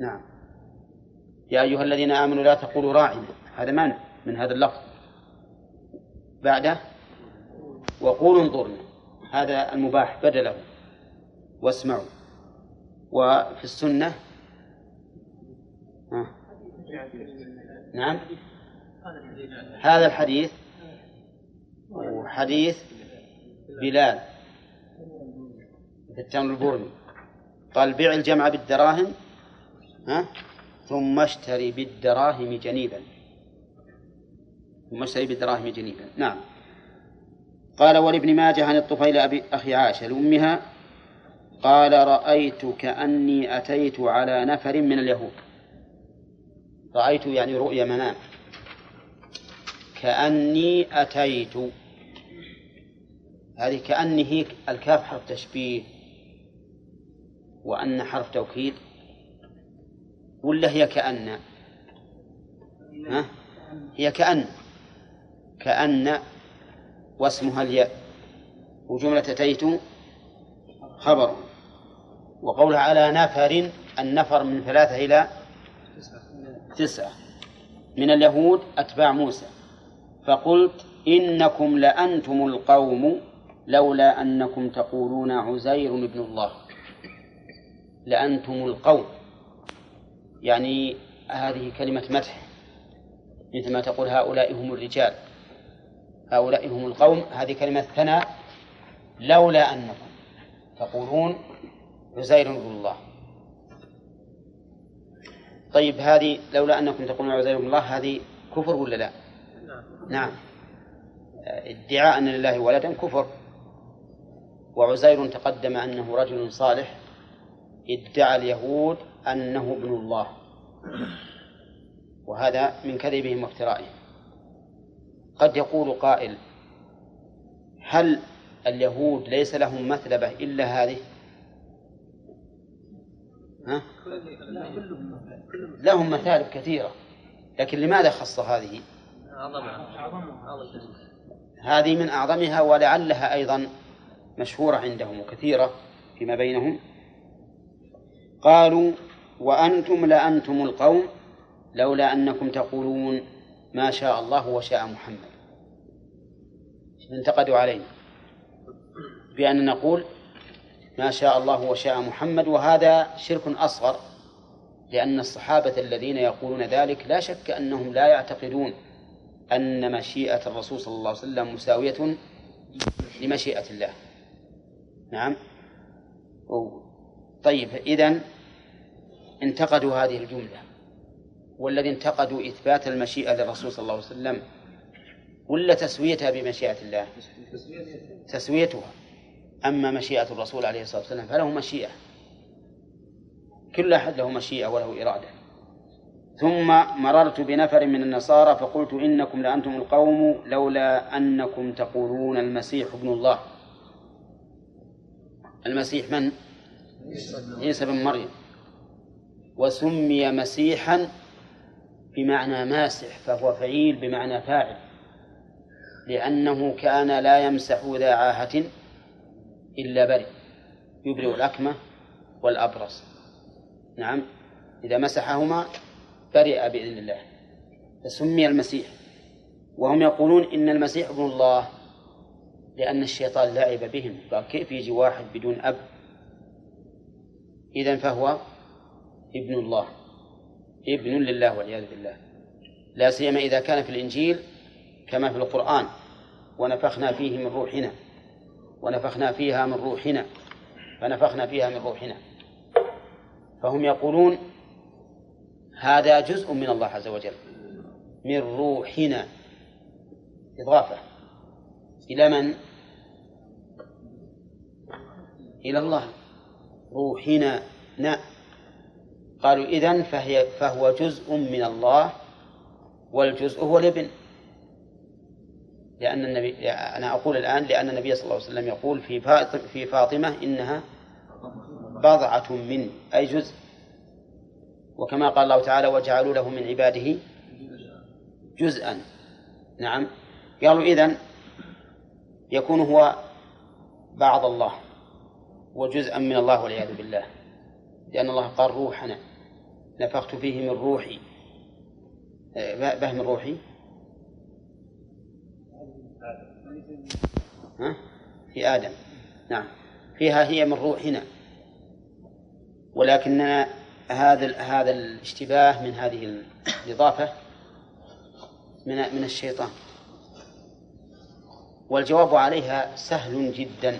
نعم. يا أيها الذين آمنوا لا تقولوا راعنا هذا مانع من هذا اللفظ. بعده وقولوا انظرنا. هذا المباح بدله. واسمعوا. وفي السنة ها. نعم. هذا الحديث وحديث بلال. في التمر البرمي قال بيع الجمع بالدراهم ها؟ ثم اشتري بالدراهم جنيبا. ثم اشتري بالدراهم جنيبا. نعم. قال ولابن ماجه عن الطفيل أبي أخي عائشة لأمها قال رأيت كأني أتيت على نفر من اليهود. رأيت يعني رؤيا منام. كأني أتيت. هذه كأني هي الكاف حرف تشبيه. وأن حرف توكيد ولا هي كأن؟ ها؟ هي كأن. كأن واسمها الياء وجملة أتيت خبر. وقولها على نفر النفر من ثلاثة إلى تسعة. من اليهود أتباع موسى. فقلت إنكم لأنتم القوم لولا أنكم تقولون عزير ابن الله. لأنتم القوم. يعني هذه كلمة مدح. مثل ما تقول هؤلاء هم الرجال. هؤلاء هم القوم. هذه كلمة ثناء. لولا أنكم تقولون عزير ابن الله. طيب هذه لولا أنكم تقولون عزير ابن الله هذه كفر ولا لا؟ نعم. ادعاء أن لله ولدا كفر. وعزير تقدم أنه رجل صالح. ادعى اليهود أنه ابن الله. وهذا من كذبهم وافترائهم. قد يقول قائل هل اليهود ليس لهم مثلبة إلا هذه؟ ها؟ لهم مثالب كثيرة. لكن لماذا خص هذه؟ هذه من أعظمها ولعلها أيضا مشهورة عندهم وكثيرة فيما بينهم. قالوا وأنتم لأنتم القوم لولا أنكم تقولون ما شاء الله وشاء محمد. انتقدوا علينا بأن نقول ما شاء الله وشاء محمد وهذا شرك أصغر لأن الصحابة الذين يقولون ذلك لا شك أنهم لا يعتقدون أن مشيئة الرسول صلى الله عليه وسلم مساوية لمشيئة الله. نعم. طيب إذن انتقدوا هذه الجملة والذي انتقدوا إثبات المشيئة للرسول صلى الله عليه وسلم ولا تسويتها بمشيئة الله؟ تسويتها. أما مشيئة الرسول عليه الصلاة والسلام فله مشيئة. كل أحد له مشيئة وله إرادة. ثم مررت بنفر من النصارى فقلت إنكم لأنتم القوم لولا أنكم تقولون المسيح ابن الله. المسيح من؟ عيسى بن مريم. وسمي مسيحا بمعنى ماسح فهو فعيل بمعنى فاعل لأنه كان لا يمسح ذا عاهة إلا برئ يبرئ الأكمة والأبرص. نعم إذا مسحهما برئ بإذن الله. فسمي المسيح. وهم يقولون إن المسيح ابن الله لأن الشيطان لعب بهم. قال كيف يجي واحد بدون أب؟ إذا فهو ابن الله. ابن لله والعياذ بالله. لا سيما إذا كان في الإنجيل كما في القرآن. ونفخنا فيه من روحنا. ونفخنا فيها من روحنا. فنفخنا فيها من روحنا. فهم يقولون هذا جزء من الله عز وجل. من روحنا. إضافة. إلى من؟ إلى الله. روحنا. نا قالوا إذن فهي فهو جزء من الله والجزء هو الابن. لأن النبي أنا أقول الآن لأن النبي صلى الله عليه وسلم يقول في في فاطمة إنها بضعة من أي جزء. وكما قال الله تعالى وجعلوا له من عباده جزءا. نعم. قالوا إذن يكون هو بعض الله وجزءا من الله والعياذ بالله. لأن الله قال روحنا. نفخت فيه من روحي. به من روحي. ها؟ في آدم. نعم. فيها هي من روحنا. ولكننا هذا هذا الاشتباه من هذه الإضافة من من الشيطان. والجواب عليها سهل جدا.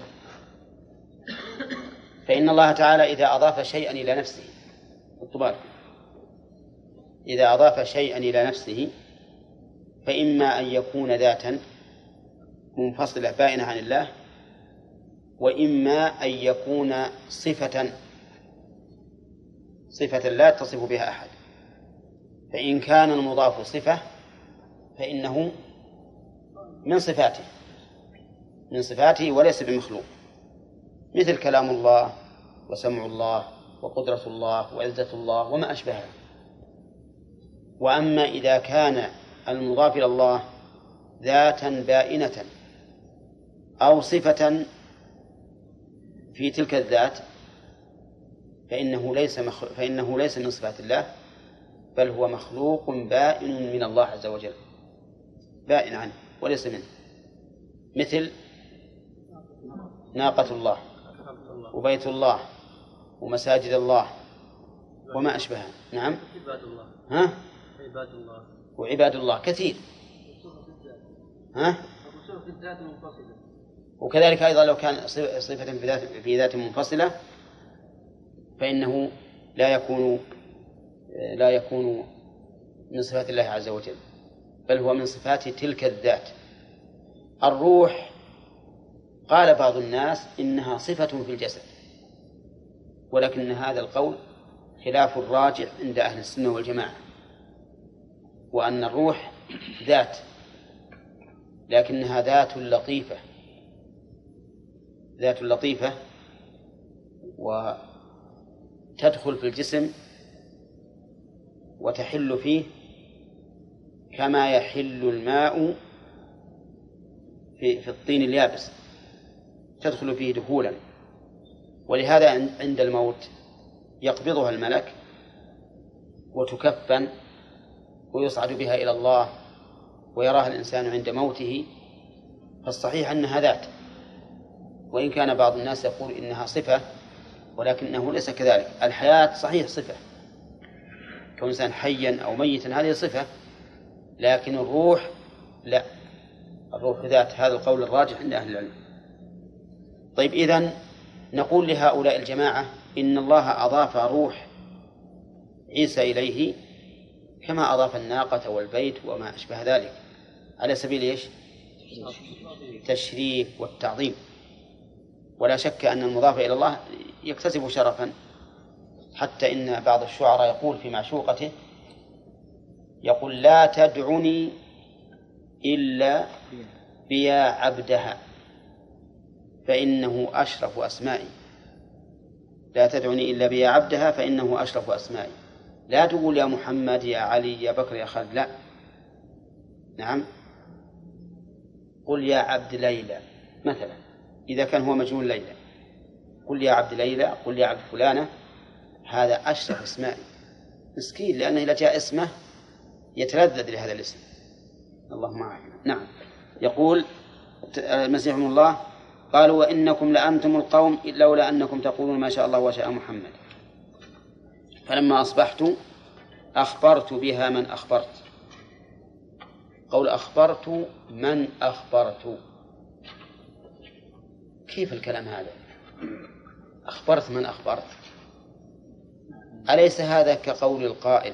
فإن الله تعالى إذا أضاف شيئا إلى نفسه الطبال إذا أضاف شيئا إلى نفسه فإما أن يكون ذاتا منفصلة بائنة عن الله وإما أن يكون صفة صفة لا تصف بها أحد. فإن كان المضاف صفة فإنه من صفاته من صفاته وليس بمخلوق. مثل كلام الله وسمع الله وقدرة الله وعزة الله وما أشبهه. وأما إذا كان المضاف إلى الله ذاتا بائنة أو صفة في تلك الذات فإنه ليس. فإنه ليس من صفات الله بل هو مخلوق بائن من الله عز وجل. بائن عنه وليس منه. مثل ناقة الله وبيت الله ومساجد الله وما أشبهها نعم. عباد الله. ها؟ عباد الله. وعباد الله كثير. ها؟ وكذلك أيضا لو كان صفة في ذات في ذات منفصلة فإنه لا يكون لا يكون من صفات الله عز وجل بل هو من صفات تلك الذات. الروح قال بعض الناس إنها صفة في الجسد ولكن هذا القول خلاف الراجع عند أهل السنة والجماعة. وأن الروح ذات لكنها ذات لطيفة ذات لطيفة وتدخل في الجسم وتحل فيه كما يحل الماء في في الطين اليابس تدخل فيه دخولا. ولهذا عند الموت يقبضها الملك وتكفن ويصعد بها إلى الله ويراها الإنسان عند موته فالصحيح أنها ذات. وإن كان بعض الناس يقول إنها صفة ولكنه ليس كذلك. الحياة صحيح صفة. كون إنسان حيا أو ميتا هذه صفة لكن الروح لا. الروح ذات هذا القول الراجح عند أهل العلم. طيب إذن نقول لهؤلاء الجماعة إن الله أضاف روح عيسى إليه كما أضاف الناقة والبيت وما أشبه ذلك. على سبيل إيش؟ تشريف والتعظيم. ولا شك أن المضاف إلى الله يكتسب شرفا حتى إن بعض الشعراء يقول في معشوقته يقول لا تدعني إلا بيا عبدها فإنه أشرف أسمائي. لا تدعني إلا بيا عبدها فإنه أشرف أسمائي. لا تقول يا محمد يا علي يا بكر يا خالد لا. نعم. قل يا عبد ليلى مثلا إذا كان هو مجنون ليلى. قل يا عبد ليلى قل يا عبد فلانة. هذا أشرف اسمائي. مسكين لأنه إذا جاء اسمه يتلذذ لهذا الاسم. اللهم عافية نعم. يقول المسيح الله قالوا وإنكم لأنتم القوم لولا أنكم تقولون ما شاء الله وشاء محمد. فلما أصبحت أخبرت بها من أخبرت. قول أخبرت من أخبرت. كيف الكلام هذا؟ أخبرت من أخبرت. أليس هذا كقول القائل؟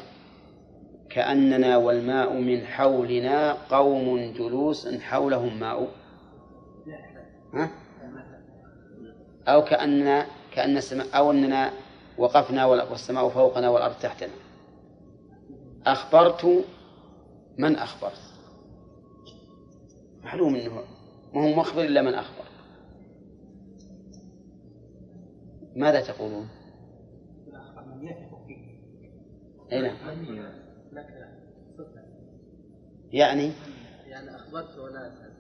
كأننا والماء من حولنا قوم جلوس حولهم ماء. ها؟ أو كأننا كأن السماء أو أننا وقفنا والسماء فوقنا والأرض تحتنا. أخبرت من أخبرت. معلوم أنه ما هو مخبر إلا من أخبر. ماذا تقولون؟ أي نعم يعني؟ يعني أخبرت أناسا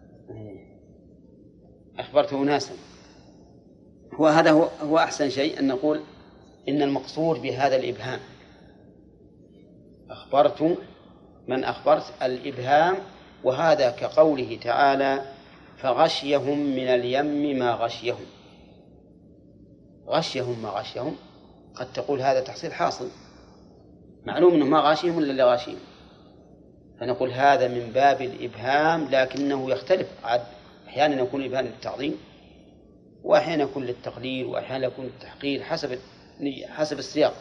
أخبرت أناسا. هو هذا هو, هو أحسن شيء أن نقول إن المقصود بهذا الإبهام. أخبرت من أخبرت الإبهام وهذا كقوله تعالى فغشيهم من اليم ما غشيهم. غشيهم ما غشيهم. قد تقول هذا تحصيل حاصل. معلوم أنه ما غاشيهم إلا اللي غاشيهم. فنقول هذا من باب الإبهام لكنه يختلف. عاد أحيانا يكون الإبهام للتعظيم وأحيانا يكون للتقليل وأحيانا يكون للتحقير حسب حسب السياق.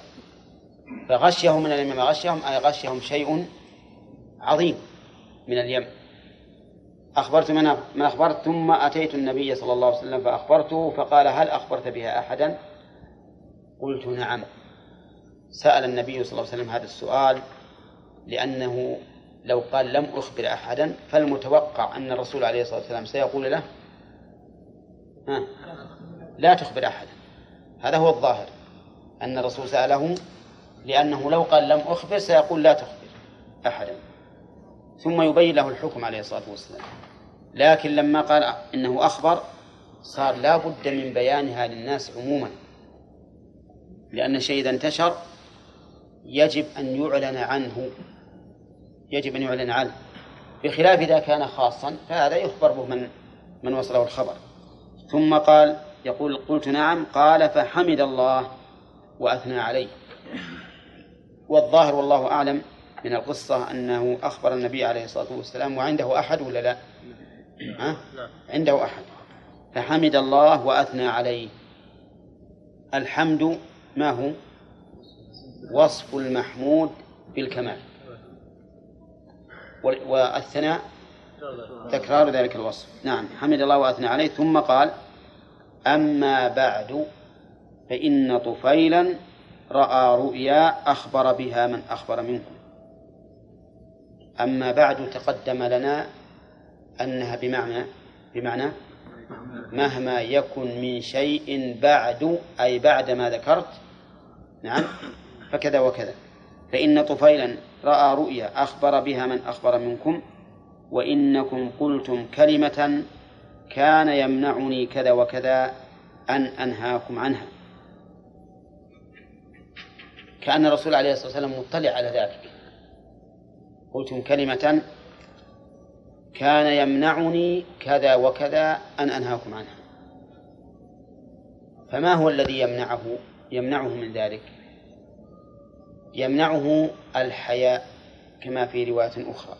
فغشيهم من اليم غشيهم أي غشيهم شيء عظيم من اليم. أخبرت من من أخبرت ثم أتيت النبي صلى الله عليه وسلم فأخبرته فقال هل أخبرت بها أحدا؟ قلت نعم. سأل النبي صلى الله عليه وسلم هذا السؤال لأنه لو قال لم أخبر أحدا فالمتوقع أن الرسول عليه الصلاة والسلام سيقول له ها لا تخبر أحدا. هذا هو الظاهر. أن الرسول سأله لأنه لو قال لم أخبر سيقول لا تخبر أحدا. ثم يبين له الحكم عليه الصلاة والسلام. لكن لما قال إنه أخبر صار لا بد من بيانها للناس عموما. لأن الشيء إذا انتشر يجب أن يعلن عنه. يجب أن يعلن عنه. بخلاف إذا كان خاصا فهذا يخبر به من من وصله الخبر. ثم قال يقول قلت نعم قال فحمد الله. وأثنى عليه. والظاهر والله أعلم من القصة أنه أخبر النبي عليه الصلاة والسلام وعنده أحد ولا لا؟ ها؟ عنده أحد. فحمد الله وأثنى عليه. الحمد ما هو؟ وصف المحمود بالكمال. والثناء؟ تكرار ذلك الوصف. نعم. حمد الله وأثنى عليه. ثم قال أما بعد فإن طفيلا رأى رؤيا أخبر بها من أخبر منكم. أما بعد تقدم لنا أنها بمعنى بمعنى مهما يكن من شيء بعد أي بعد ما ذكرت نعم فكذا وكذا. فإن طفيلا رأى رؤيا أخبر بها من أخبر منكم وإنكم قلتم كلمة كان يمنعني كذا وكذا أن أنهاكم عنها. كأن الرسول عليه الصلاة والسلام مطلع على ذلك. قلتم كلمة كان يمنعني كذا وكذا أن أنهاكم عنها. فما هو الذي يمنعه؟ يمنعه من ذلك؟ يمنعه الحياء كما في رواية أخرى.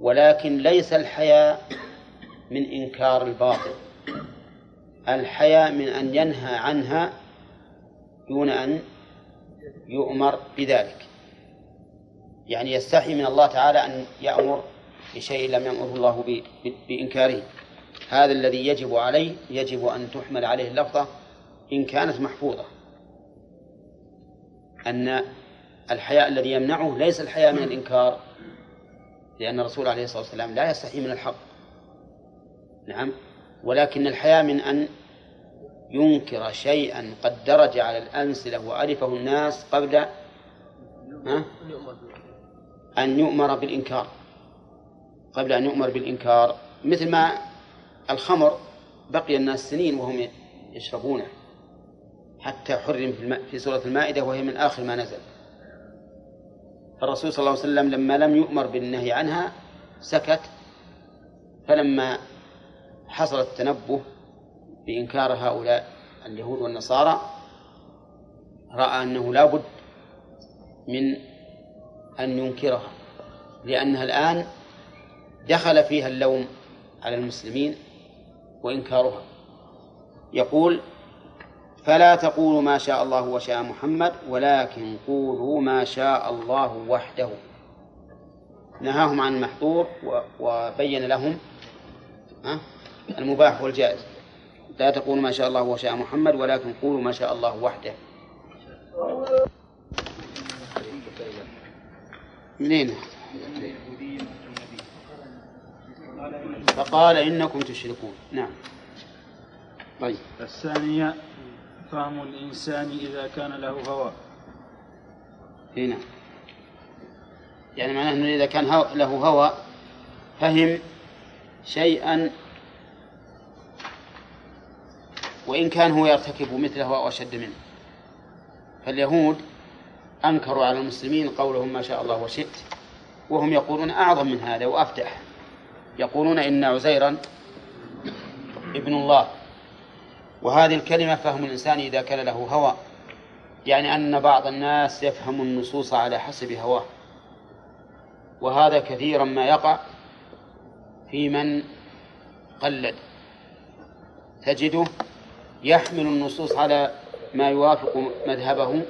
ولكن ليس الحياء من إنكار الباطل. الحياء من أن ينهى عنها دون أن يؤمر بذلك. يعني يستحي من الله تعالى أن يأمر بشيء لم يأمره الله بإنكاره. هذا الذي يجب عليه يجب أن تحمل عليه اللفظة إن كانت محفوظة. أن الحياء الذي يمنعه ليس الحياء من الإنكار لأن الرسول عليه الصلاة والسلام لا يستحي من الحق. نعم. ولكن الحياء من أن ينكر شيئا قد درج على الأمثلة وعرفه الناس قبل؟ أن يؤمر بالإنكار قبل أن يؤمر بالإنكار مثل ما الخمر بقي الناس سنين وهم يشربونه حتى حرم في, في سورة المائدة وهي من آخر ما نزل فالرسول صلى الله عليه وسلم لما لم يؤمر بالنهي عنها سكت فلما حصل التنبه بإنكار هؤلاء اليهود والنصارى رأى أنه لا بد من أن ينكرها لأنها الآن دخل فيها اللوم على المسلمين وإنكارها. يقول فلا تقولوا ما شاء الله وشاء محمد ولكن قولوا ما شاء الله وحده. نهاهم عن المحظور وبين لهم المباح والجائز. لا تقولوا ما شاء الله وشاء محمد ولكن قولوا ما شاء الله وحده. منين؟ فقال إنكم تشركون. نعم. طيب. الثانية فهم الإنسان إذا كان له هوى. هنا. يعني معناه أنه إذا كان له هوى فهم شيئا وإن كان هو يرتكب مثله أو أشد منه. فاليهود أنكروا على المسلمين قولهم ما شاء الله وشئت وهم يقولون أعظم من هذا وأفدح يقولون إن عزيرا ابن الله. وهذه الكلمة فهم الإنسان إذا كان له هوى يعني أن بعض الناس يفهم النصوص على حسب هواه. وهذا كثيرا ما يقع في من قلد. تجده يحمل النصوص على ما يوافق مذهبه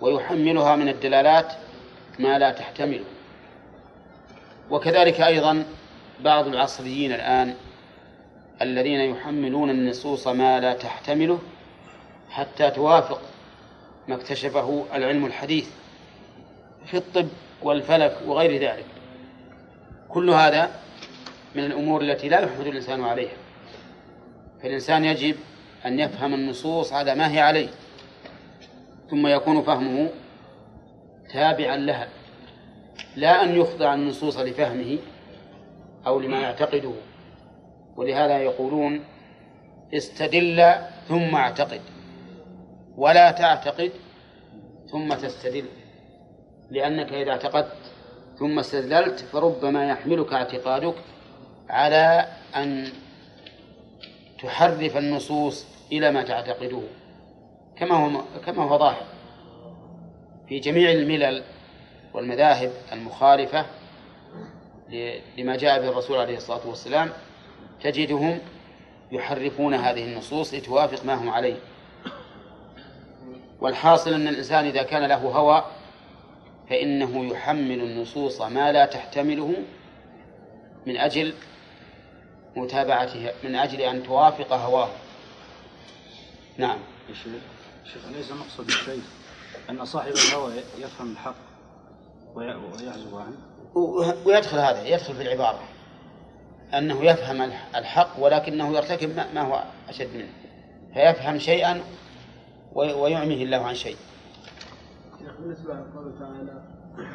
ويحملها من الدلالات ما لا تحتمله. وكذلك أيضا بعض العصريين الآن الذين يحملون النصوص ما لا تحتمله حتى توافق ما اكتشفه العلم الحديث في الطب والفلك وغير ذلك. كل هذا من الأمور التي لا يحمد الإنسان عليها. فالإنسان يجب أن يفهم النصوص على ما هي عليه ثم يكون فهمه تابعا لها لا أن يخضع النصوص لفهمه أو لما يعتقده. ولهذا يقولون استدل ثم اعتقد ولا تعتقد ثم تستدل لأنك إذا اعتقدت ثم استدللت فربما يحملك اعتقادك على أن تحرف النصوص إلى ما تعتقده كما هو كما هو ظاهر. في جميع الملل والمذاهب المخالفة لما جاء به الرسول عليه الصلاة والسلام تجدهم يحرفون هذه النصوص لتوافق ما هم عليه. والحاصل أن الإنسان إذا كان له هوى فإنه يحمل النصوص ما لا تحتمله من أجل متابعتها من أجل أن توافق هواه. نعم. شيخ أليس مقصد الشيء أن صاحب الهوى يفهم الحق ويعزو عنه؟ ويدخل هذا يدخل في العبارة. أنه يفهم الحق ولكنه يرتكب ما هو أشد منه. فيفهم شيئا ويعميه الله عن شيء. بالنسبة لقوله تعالى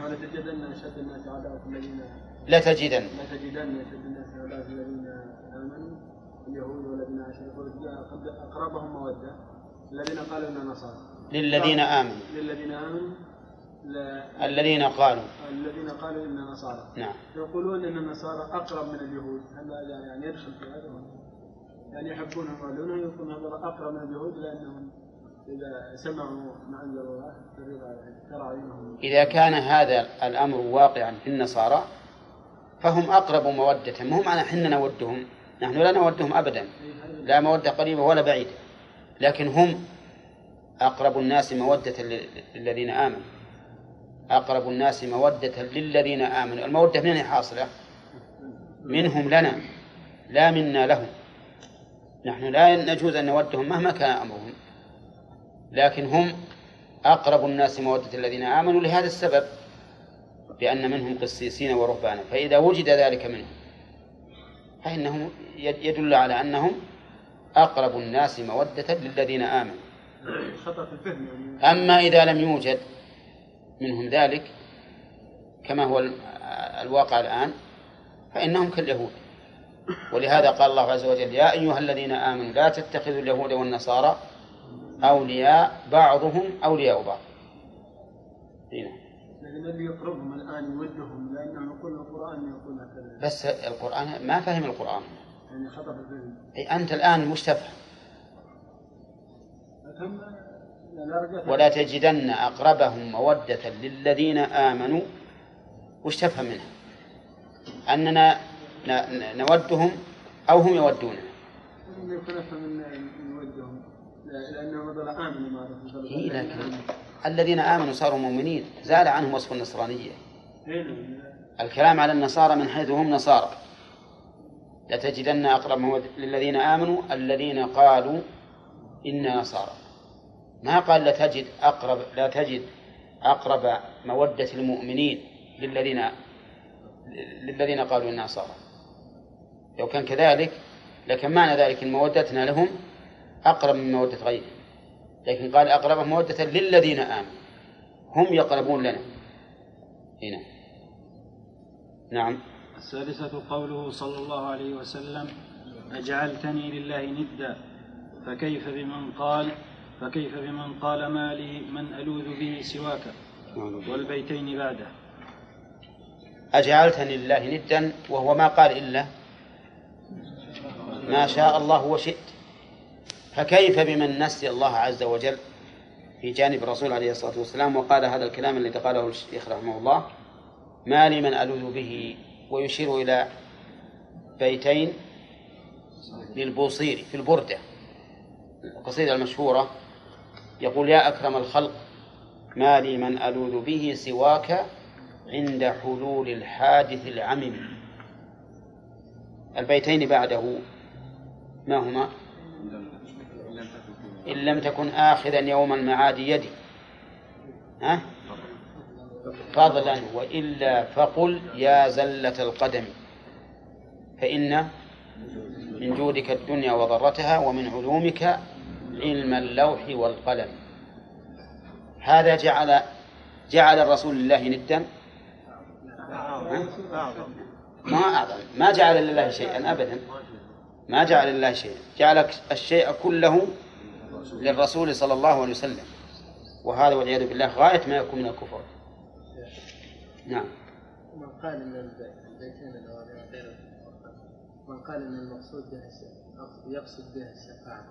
ولتجدن أشد الناس عداوة الذين لتجدن. لتجدن أشد الناس عداوة الذين اليهود والذين أشركوا أقربهم مودة الذين قالوا إننا نصارى. للذين آمنوا. للذين آمنوا. الذين قالوا. الذين قالوا إننا نصارى. نعم. يقولون إن النصارى أقرب من اليهود. هل يعني يدخل في هذا يعني يحبونهم ويعلونهم يكون هذا أقرب من اليهود لأنهم إذا سمعوا ما أنزل الله إذا كان هذا الأمر واقعا في النصارى فهم أقرب مودة. ما هم حنا نودهم. نحن لا نودهم أبدا. لا مودة قريبة ولا بعيدة. لكن هم أقرب الناس مودة للذين آمنوا. أقرب الناس مودة للذين آمنوا. المودة من حاصلة؟ منهم لنا لا منا لهم. نحن لا نجوز أن نودهم مهما كان أمرهم. لكن هم أقرب الناس مودة الذين آمنوا لهذا السبب بأن منهم قسيسين ورهبانا. فإذا وجد ذلك منهم فإنه يدل على أنهم أقرب الناس مودة للذين آمنوا يعني. أما إذا لم يوجد منهم ذلك كما هو الواقع الآن فإنهم كاليهود ولهذا قال الله عز وجل يا أيها الذين آمنوا لا تتخذوا اليهود والنصارى أولياء بعضهم أولياء بعض هنا. لكن اللي يقربهم الآن يودهم لأنه يقول القرآن يقول هكذا بس القرآن ما فهم القرآن. يعني خطأ أي أنت الآن مش تفهم ولا تجدن أقربهم مودة للذين آمنوا. وش تفهم منها؟ أننا نودهم أو هم يودوننا؟ مثلا إيه لكن الذين آمنوا صاروا مؤمنين. زال عنهم وصف النصرانية. الكلام على النصارى من حيث هم نصارى. لتجدن أقرب للذين آمنوا الذين قالوا إنا نصارى. ما قال لا تجد أقرب لا تجد أقرب مودة المؤمنين للذين للذين قالوا إنا نصارى. لو كان كذلك لكن معنى ذلك أن مودتنا لهم أقرب من مودة غيرهم. لكن قال أقرب مودة للذين آمنوا. هم يقربون لنا. هنا. نعم. السادسة قوله صلى الله عليه وسلم أجعلتني لله ندا فكيف بمن قال فكيف بمن قال ما لي من ألوذ به سواك؟ والبيتين بعده. أجعلتني لله ندا وهو ما قال إلا ما شاء الله وشئت. فكيف بمن نسي الله عز وجل؟ في جانب الرسول عليه الصلاة والسلام وقال هذا الكلام الذي قاله الشيخ رحمه الله ما لي من ألوذ به ويشير إلى بيتين للبوصيري في البردة القصيدة المشهورة يقول يا أكرم الخلق ما لي من ألوذ به سواك عند حلول الحادث العمم. البيتين بعده ما هما؟ إن لم تكن آخذا يوم المعاد يدي. ها؟ فضلا وإلا فقل يا زلة القدم فإن من جودك الدنيا وضرتها ومن علومك علم اللوح والقلم. هذا جعل جعل الرسول الله ندا. ما أعظم. ما جعل لله شيئا أبدا. ما جعل لله شيئا. جعل الشيء كله للرسول صلى الله عليه وسلم. وهذا والعياذ بالله غاية ما يكون من الكفر. نعم. من قال إن البيتين الأولين من قال إن المقصود به يقصد به الشفاعة.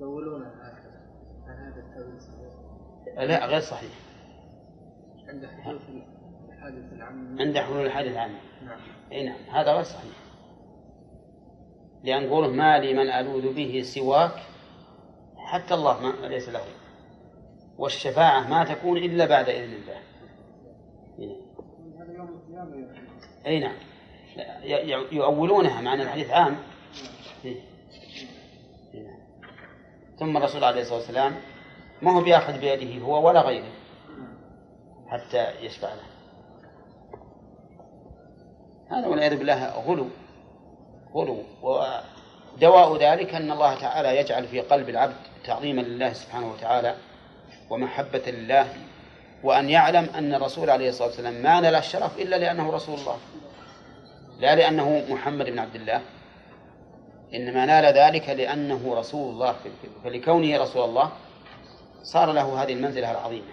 يقولون هكذا. هل هذا التاويل صحيح؟ لا غير صحيح. عند حدوث الحادث العام عند حلول الحادث العام. نعم. إي نعم. هذا غير صحيح. لأن قوله ما لي من ألوذ به سواك حتى الله ما ليس له. والشفاعة ما تكون إلا بعد إذن الله. أي نعم. يؤولونها مع أن الحديث عام. ثم الرسول عليه الصلاة والسلام ما هو بيأخذ بيده هو ولا غيره حتى يشفع له. هذا والعياذ بالله غلو غلو. ودواء ذلك أن الله تعالى يجعل في قلب العبد تعظيما لله سبحانه وتعالى ومحبة لله وأن يعلم أن الرسول عليه الصلاة والسلام ما نال الشرف إلا لأنه رسول الله. لا لأنه محمد بن عبد الله. إنما نال ذلك لأنه رسول الله. فلكونه رسول الله صار له هذه المنزلة العظيمة.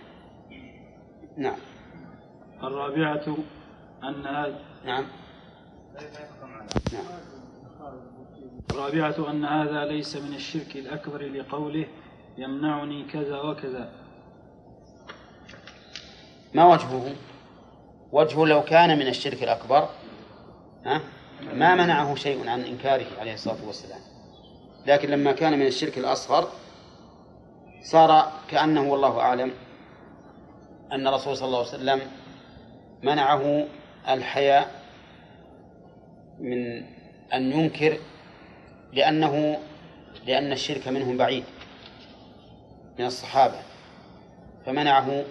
نعم. الرابعة أن نعم. نعم. الرابعة أن هذا ليس من الشرك الأكبر لقوله يمنعني كذا وكذا. ما وجهه؟ وجهه لو كان من الشرك الأكبر ها ما منعه شيء عن إنكاره عليه الصلاة والسلام لكن لما كان من الشرك الأصغر صار كأنه والله أعلم أن الرسول صلى الله عليه وسلم منعه الحياء من أن ينكر لأنه لأن الشرك منهم بعيد من الصحابة فمنعه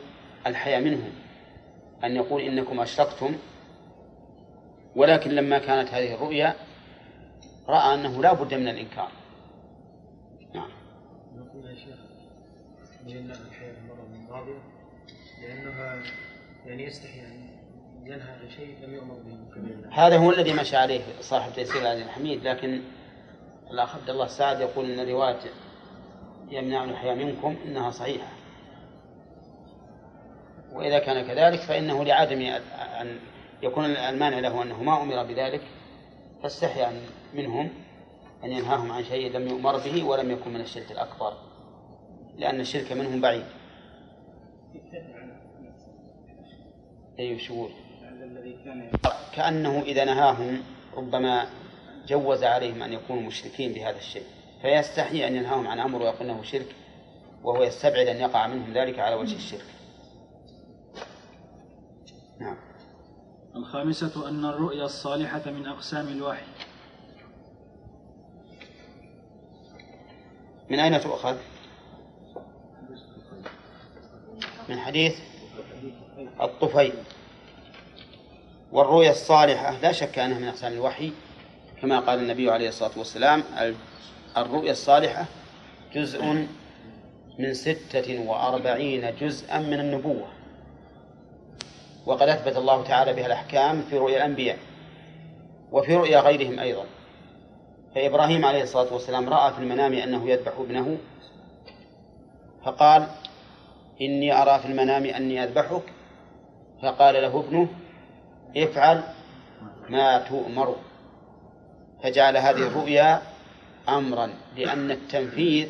الحياء منهم أن يقول إنكم أشركتم ولكن لما كانت هذه الرؤيا رأى أنه لا بد من الإنكار. نعم. نقول يا شيخ الحياة لأنها يعني يستحي أن ينهى عن شيء لم يؤمر به. هذا هو الذي مشى عليه صاحب تيسير العزيز الحميد لكن الأخ عبد الله السعد يقول أن رواية يمنع الحياة منكم إنها صحيحة. وإذا كان كذلك فإنه لعدم أن يكون المانع له أنه ما أمر بذلك فاستحيا منهم أن ينهاهم عن شيء لم يؤمر به ولم يكن من الشرك الأكبر لأن الشرك منهم بعيد. أي شهور كأنه إذا نهاهم ربما جوز عليهم أن يكونوا مشركين بهذا الشيء فيستحي أن ينهاهم عن أمر ويقول أنه شرك وهو يستبعد أن يقع منهم ذلك على وجه الشرك. الخامسة أن الرؤيا الصالحة من أقسام الوحي. من أين تؤخذ؟ من حديث الطفيل. والرؤيا الصالحة لا شك أنها من أقسام الوحي كما قال النبي عليه الصلاة والسلام الرؤيا الصالحة جزء من ستة وأربعين جزءا من النبوة. وقد أثبت الله تعالى بها الأحكام في رؤيا الأنبياء وفي رؤيا غيرهم أيضا. فإبراهيم عليه الصلاة والسلام رأى في المنام أنه يذبح ابنه فقال إني أرى في المنام أني أذبحك. فقال له ابنه افعل ما تؤمر. فجعل هذه الرؤيا أمرا لأن التنفيذ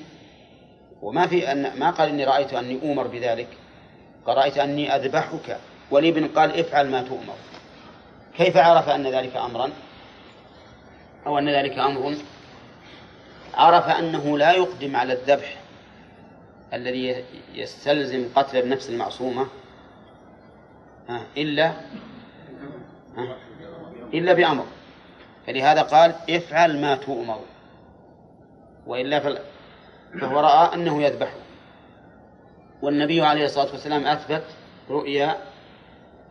وما في أن ما قال إني رأيت أني أؤمر بذلك قال رأيت أني أذبحك. والابن قال افعل ما تؤمر. كيف عرف أن ذلك أمرا؟ أو أن ذلك أمر؟ عرف أنه لا يقدم على الذبح الذي يستلزم قتل النفس المعصومة إلا إلا بأمر. فلهذا قال افعل ما تؤمر. وإلا فهو رأى أنه يذبح. والنبي عليه الصلاة والسلام أثبت رؤيا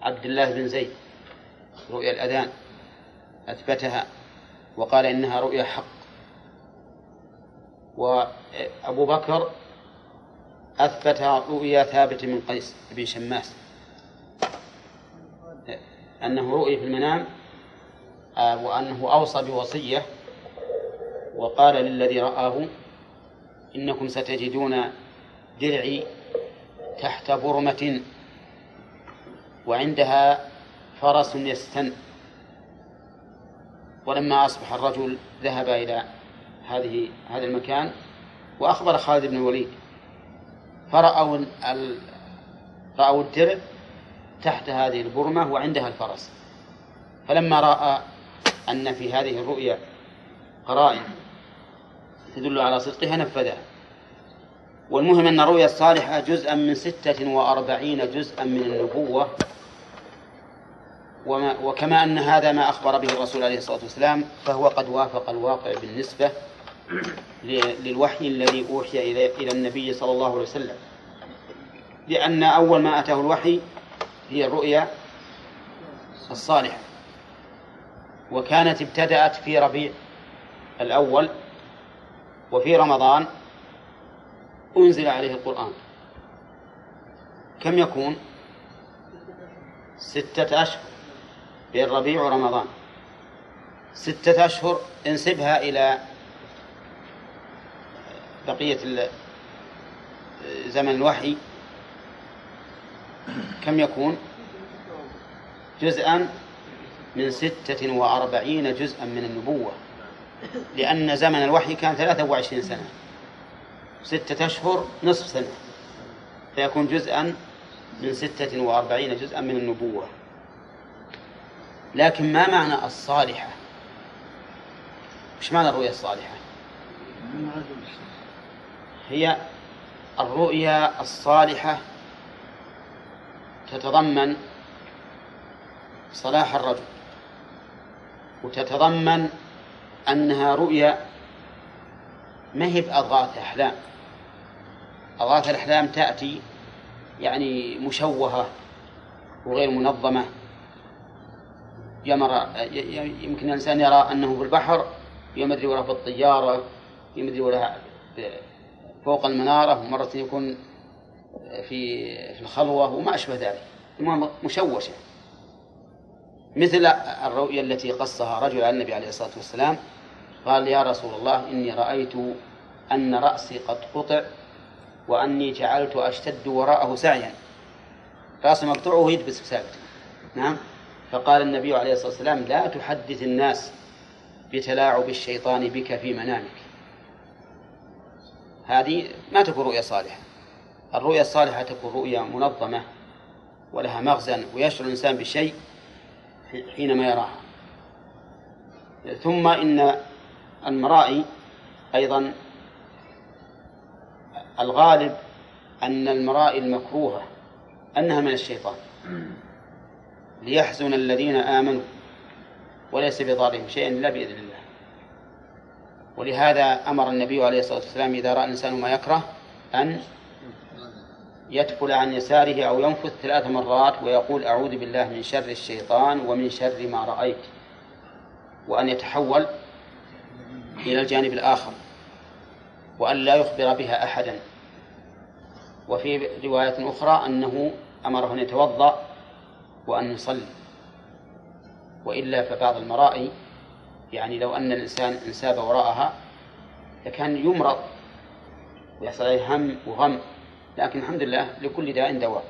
عبد الله بن زيد رؤيا الأذان أثبتها وقال إنها رؤيا حق. وأبو بكر أثبت رؤيا ثابت من قيس بن شماس أنه رؤي في المنام آه، وأنه أوصى بوصية وقال للذي رآه إنكم ستجدون درعي تحت برمة وعندها فرس يستن. ولما أصبح الرجل ذهب إلى هذه هذا المكان وأخبر خالد بن الوليد. فرأوا رأوا الدرع تحت هذه البرمة وعندها الفرس. فلما رأى أن في هذه الرؤيا قرائن تدل على صدقها نفذها. والمهم أن الرؤيا الصالحة جزءا من ستة وأربعين جزءا من النبوة. وما وكما أن هذا ما أخبر به الرسول عليه الصلاة والسلام فهو قد وافق الواقع بالنسبة للوحي الذي أوحي إلى النبي صلى الله عليه وسلم. لأن أول ما أتاه الوحي هي الرؤيا الصالحة. وكانت ابتدأت في ربيع الأول وفي رمضان أنزل عليه القرآن. كم يكون؟ ستة أشهر بين ربيع ورمضان ستة أشهر انسبها إلى بقية زمن الوحي. كم يكون؟ جزءا من ستة وأربعين جزءا من النبوة. لأن زمن الوحي كان ثلاثة وعشرين سنة. ستة أشهر نصف سنة. فيكون جزءا من ستة وأربعين جزءا من النبوة. لكن ما معنى الصالحة؟ وش معنى الرؤيا الصالحة؟ هي الرؤيا الصالحة تتضمن صلاح الرجل وتتضمن أنها رؤيا ما هي بأضغاث أحلام. أضغاث الأحلام تأتي يعني مشوهة وغير منظمة. يمر يمكن الإنسان يرى أنه في البحر يمدري ولا في الطيارة يمدري ولا فوق المنارة ومرة يكون في في الخلوة وما أشبه ذلك. المهم مشوشة. مثل الرؤيا التي قصها رجل على النبي عليه الصلاة والسلام قال يا رسول الله إني رأيت أن رأسي قد قطع وأني جعلت أشتد وراءه سعيا. رأسي مقطوع وهو يدبس ثابت نعم؟ فقال النبي عليه الصلاة والسلام لا تحدث الناس بتلاعب الشيطان بك في منامك. هذه ما تكون رؤيا صالحة. الرؤيا الصالحة تكون رؤيا منظمة ولها مغزى ويشعر الإنسان بشيء حينما يراها ثم إن المرائي أيضا الغالب أن المرائي المكروهة أنها من الشيطان. ليحزن الذين آمنوا وليس بضارهم شيئا إلا بإذن الله. ولهذا أمر النبي عليه الصلاة والسلام إذا رأى الإنسان ما يكره أن يتفل عن يساره أو ينفث ثلاث مرات ويقول أعوذ بالله من شر الشيطان ومن شر ما رأيت وأن يتحول إلى الجانب الآخر وأن لا يخبر بها أحدا. وفي رواية أخرى أنه أمره أن يتوضأ وأن يصلي. وإلا فبعض المرائي يعني لو أن الإنسان انساب وراءها لكان يمرض ويحصل عليه هم وغم. لكن الحمد لله لكل داء دواء.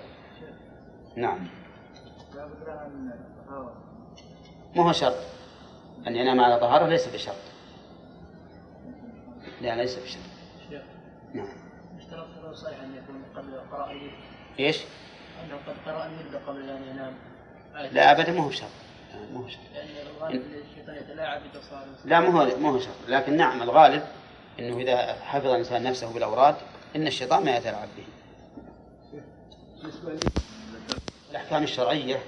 نعم. ما هو شرط؟ أن ينام على طهارة ليس بشرط. لا ليس بشرط. نعم. اشترط صحيح أن يكون قبل قراءة إيش؟ قد قرأ الورد قبل أن ينام. لا ابدا ما هو شرط. ما هو شرط. لا ما هو ما هو شرط. لكن نعم الغالب إنه إذا حفظ الإنسان نفسه بالأوراد إن الشيطان ما يتلاعب به. الأحكام الشرعية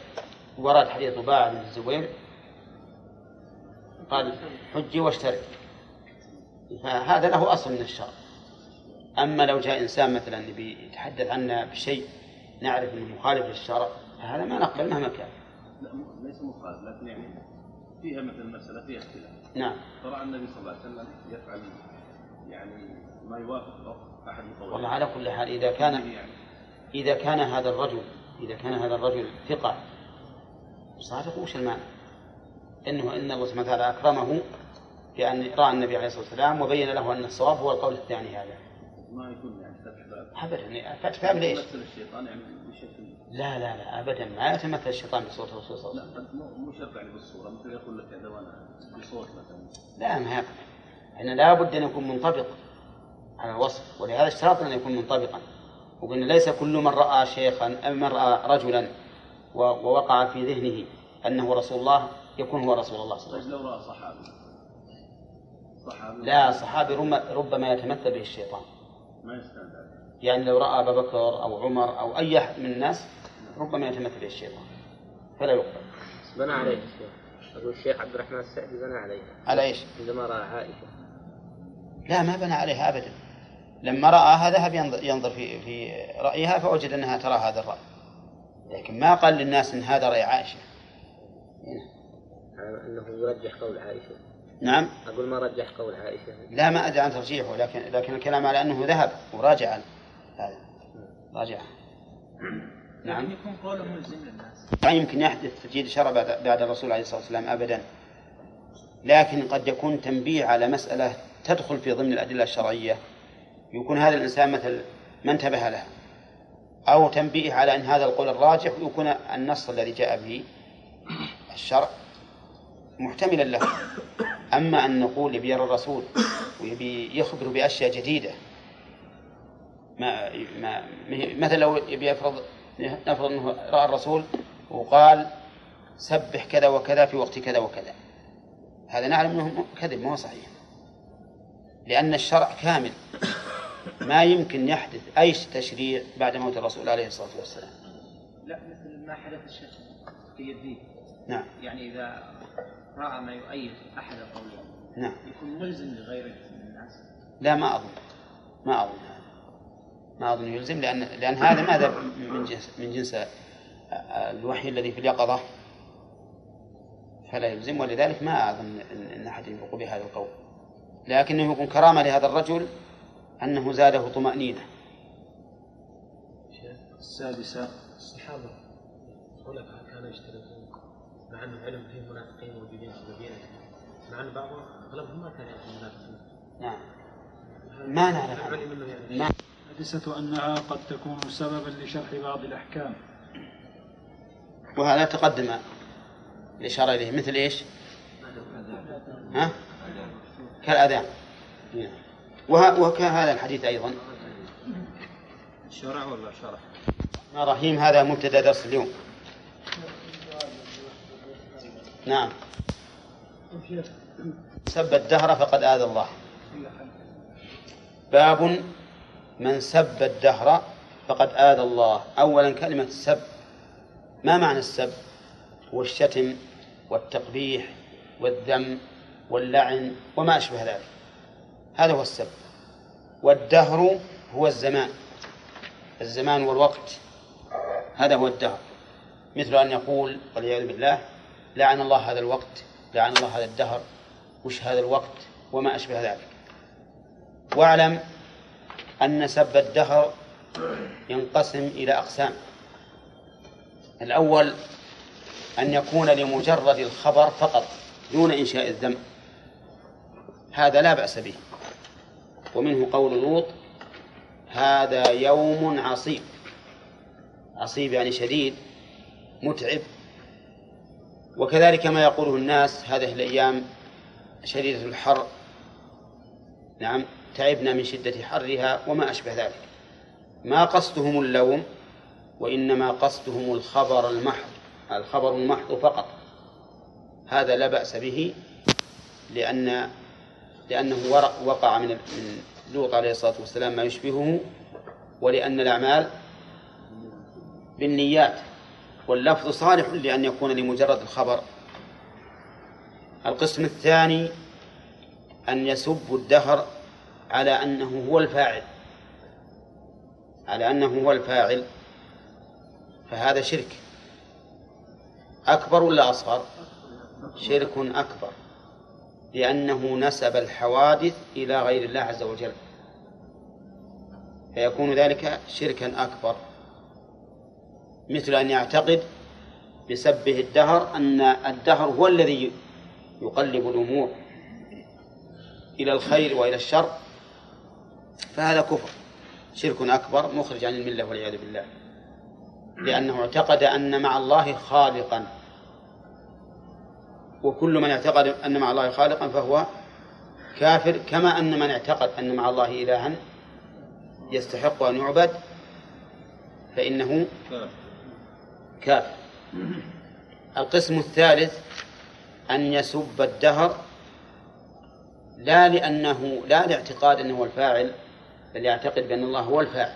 ورد حديث طباعة بن الزبير قال حجي واشترك. فهذا له أصل من الشرع. أما لو جاء إنسان مثلا يتحدث عنا بشيء نعرف انه مخالف للشرع فهذا ما نقبل مهما كان. لا ليس مخالف لكن يعني فيها مثل مسألة فيها اختلاف. نعم. ترى النبي صلى الله عليه وسلم يفعل يعني ما يوافق أحد القولين والله على كل حال إذا كان يعني إذا كان هذا الرجل إذا كان هذا الرجل ثقة صادق وش المعنى؟ إنه إن الله سبحانه وتعالى أكرمه بأن رأى النبي عليه الصلاة والسلام وبين له أن الصواب هو القول الثاني هذا. ما يكون يعني. أبدا فتح باب ليش؟ يعني لا لا لا أبدا. ما يتمثل الشيطان بصورة الرسول صلى الله لا عليه وسلم. قد مو شرط يعني بالصورة. مثل يقول لك هذا وأنا بصوت مثلا. لا ما يقبل إحنا لابد أن يكون منطبق على الوصف. ولهذا اشترطنا أن يكون منطبقا. وقلنا ليس كل من رأى شيخا أو من رأى رجلا ووقع في ذهنه أنه رسول الله يكون هو رسول الله صلى الله عليه وسلم. طيب لو رأى صحابي. صحابي. لا صحابي ربما يتمثل به الشيطان. ما يستند يعني لو رأى أبا بكر أو عمر أو أي أحد من الناس ربما يتمثل الشيطان. فلا يقبل. بنى عليه الشيخ أقول الشيخ عبد الرحمن السعدي بنى عليها على إيش؟ عندما رأى عائشة. لا ما بنى عليها أبدا. لما رآها ذهب ينظر, ينظر في في رأيها فوجد أنها ترى هذا الرأي. لكن ما قال للناس أن هذا رأي عائشة. على أنه يرجح قول عائشة. نعم. أقول ما رجح قول عائشة. لا ما أدري عن ترجيحه لكن لكن الكلام على أنه ذهب وراجع. هذا. راجع. نعم. يكون قوله ملزم للناس. لا يمكن يحدث تجديد شرع بعد, بعد الرسول عليه الصلاة والسلام أبدا. لكن قد يكون تنبيه على مسألة تدخل في ضمن الأدلة الشرعية. يكون هذا الإنسان مثل ما انتبه لها أو تنبيه على أن هذا القول الراجح ويكون النص الذي جاء به الشرع محتملا له. أما أن نقول يبي يرى الرسول ويبي يخبر بأشياء جديدة. ما ما مثلا لو يبي يفرض نفرض أنه رأى الرسول وقال سبح كذا وكذا في وقت كذا وكذا. هذا نعلم أنه كذب ما هو صحيح. لأن الشرع كامل. ما يمكن يحدث أي تشريع بعد موت الرسول عليه الصلاة والسلام. لا مثل ما حدث الشيخ في يديه نعم. يعني إذا رأى ما يؤيد أحد القولين نعم. يكون ملزم لغيره من الناس. لا ما أظن. ما هذا ما أظن يلزم لأن لأن هذا ماذا من جنس من جنس الوحي الذي في اليقظة؟ فلا يلزم ولذلك ما أظن أن- أحد ينطق بهذا القول. لكنه يكون كرامة لهذا الرجل أنه زاده طمأنينة. السادسة الصحابة الخلفاء كانوا يشترطون مع أنه علم فيه منافقين موجودين في المدينة. مع أن بعضهم أغلبهم ما كان يعرف المنافقين. نعم. ما نعرف. ما السادسة أنها قد تكون سببا لشرح بعض الأحكام وهذا تقدم الإشارة إليه مثل إيش؟ ها؟ كالأذان نعم. وكهذا الحديث أيضا شرع ولا شرح؟ ما رحيم هذا مبتدأ درس اليوم نعم سب الدهر فقد آذى الله باب من سب الدهر فقد آذى الله. أولا كلمة السب ما معنى السب؟ هو الشتم والتقبيح والذم واللعن وما أشبه ذلك. هذا هو السب. والدهر هو الزمان. الزمان والوقت. هذا هو الدهر. مثل أن يقول والعياذ بالله لعن الله هذا الوقت لعن الله هذا الدهر. وش هذا الوقت؟ وما أشبه ذلك. واعلم أن سب الدهر ينقسم إلى أقسام. الأول أن يكون لمجرد الخبر فقط دون إنشاء الذم. هذا لا بأس به. ومنه قول لوط هذا يوم عصيب. عصيب يعني شديد متعب. وكذلك ما يقوله الناس هذه الأيام شديدة الحر. نعم. تعبنا من شدة حرها وما أشبه ذلك. ما قصدهم اللوم وإنما قصدهم الخبر المحض الخبر المحض فقط. هذا لا بأس به لأن لأنه وقع من من لوط عليه الصلاة والسلام ما يشبهه ولأن الأعمال بالنيات واللفظ صالح لأن يكون لمجرد الخبر. القسم الثاني أن يسب الدهر على أنه هو الفاعل. على أنه هو الفاعل. فهذا شرك. أكبر ولا أصغر؟ شرك أكبر. لأنه نسب الحوادث إلى غير الله عز وجل. فيكون ذلك شركا أكبر. مثل أن يعتقد بسبه الدهر أن الدهر هو الذي يقلب الأمور إلى الخير وإلى الشر. فهذا كفر شرك أكبر مخرج عن الملة والعياذ بالله لأنه اعتقد أن مع الله خالقا. وكل من اعتقد أن مع الله خالقا فهو كافر كما أن من اعتقد أن مع الله إلها يستحق أن يعبد فإنه كافر. القسم الثالث أن يسب الدهر لا لأنه لا لاعتقاد أنه الفاعل بل يعتقد بأن الله هو الفاعل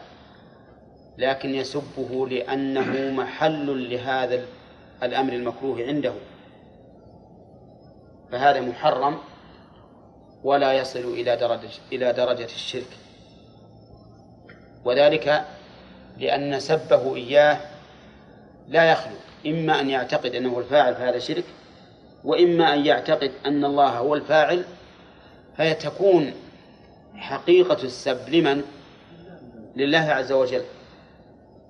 لكن يسبه لأنه محل لهذا الأمر المكروه عنده. فهذا محرم ولا يصل إلى درجة إلى درجة الشرك. وذلك لأن سبه إياه لا يخلو إما أن يعتقد أنه الفاعل فهذا شرك وإما أن يعتقد أن الله هو الفاعل فيتكون حقيقة السب لمن؟ لله عز وجل.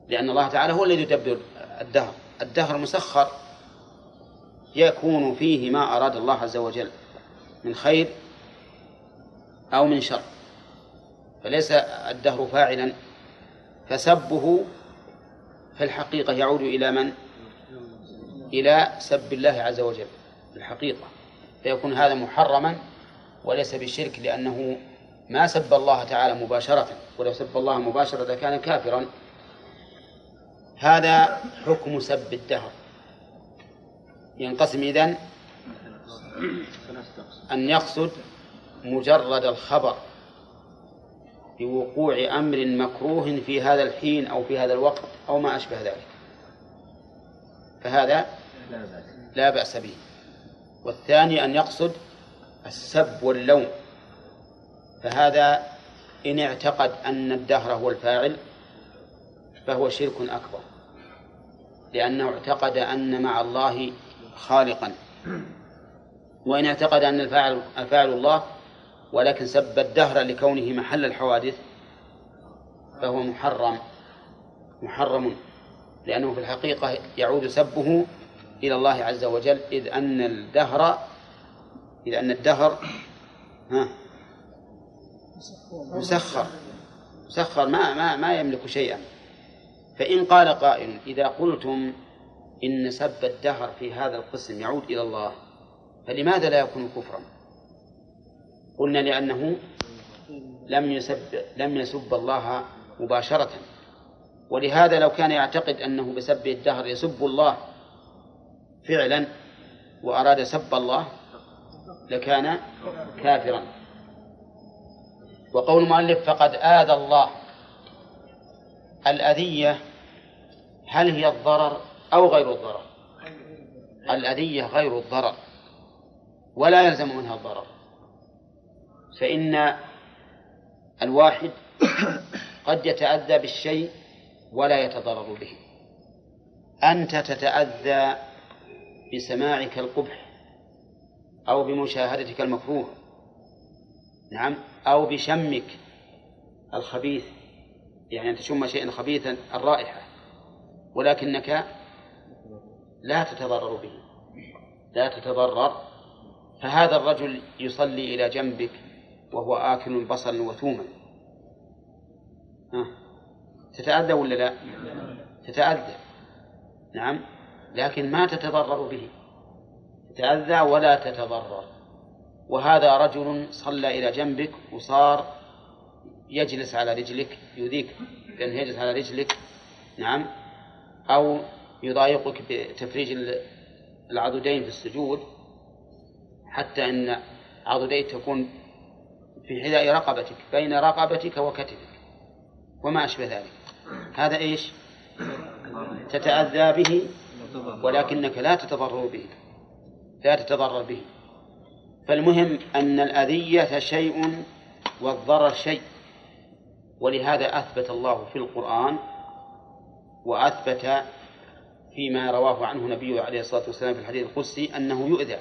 لأن الله تعالى هو الذي يدبر الدهر. الدهر مسخر. يكون فيه ما أراد الله عز وجل. من خير أو من شر. فليس الدهر فاعلا. فسبه في الحقيقة يعود إلى من؟ إلى سب الله عز وجل. في الحقيقة. فيكون هذا محرما وليس بالشرك لأنه ما سب الله تعالى مباشرة ولو سب الله مباشرة لكان كافرا. هذا حكم سب الدهر. ينقسم إذن أن يقصد مجرد الخبر بوقوع أمر مكروه في هذا الحين أو في هذا الوقت أو ما أشبه ذلك. فهذا لا بأس به. والثاني أن يقصد السب واللوم. فهذا إن اعتقد أن الدهر هو الفاعل فهو شرك أكبر لأنه اعتقد أن مع الله خالقا. وإن اعتقد أن الفاعل الفاعل الله ولكن سب الدهر لكونه محل الحوادث فهو محرم محرم لأنه في الحقيقة يعود سبه إلى الله عز وجل إذ أن الدهر إذ أن الدهر ها مسخر. مسخر ما ما ما يملك شيئا. فإن قال قائل إذا قلتم إن سب الدهر في هذا القسم يعود إلى الله فلماذا لا يكون كفرا؟ قلنا لأنه لم يسب لم يسب الله مباشرة. ولهذا لو كان يعتقد أنه بسب الدهر يسب الله فعلا وأراد سب الله لكان كافرا. وقول المؤلف فقد آذى الله الأذية هل هي الضرر أو غير الضرر؟ الأذية غير الضرر ولا يلزم منها الضرر فإن الواحد قد يتأذى بالشيء ولا يتضرر به. أنت تتأذى بسماعك القبح أو بمشاهدتك المكروه نعم. أو بشمك الخبيث يعني أن تشم شيئا خبيثا الرائحة ولكنك لا تتضرر به لا تتضرر. فهذا الرجل يصلي إلى جنبك وهو آكل بصلا وثوما. تتأذى ولا لا؟ تتأذى. نعم لكن ما تتضرر به. تتأذى ولا تتضرر. وهذا رجل صلى إلى جنبك وصار يجلس على رجلك يؤذيك لأنه يجلس على رجلك نعم أو يضايقك بتفريج العضدين في السجود حتى أن عضديك تكون في حذاء رقبتك بين رقبتك وكتفك وما أشبه ذلك. هذا إيش؟ تتأذى به ولكنك لا تتضرر به لا تتضرر به. فالمهم أن الأذية شيء والضرر شيء ولهذا أثبت الله في القرآن وأثبت فيما رواه عنه نبيه عليه الصلاة والسلام في الحديث القدسي أنه يؤذى.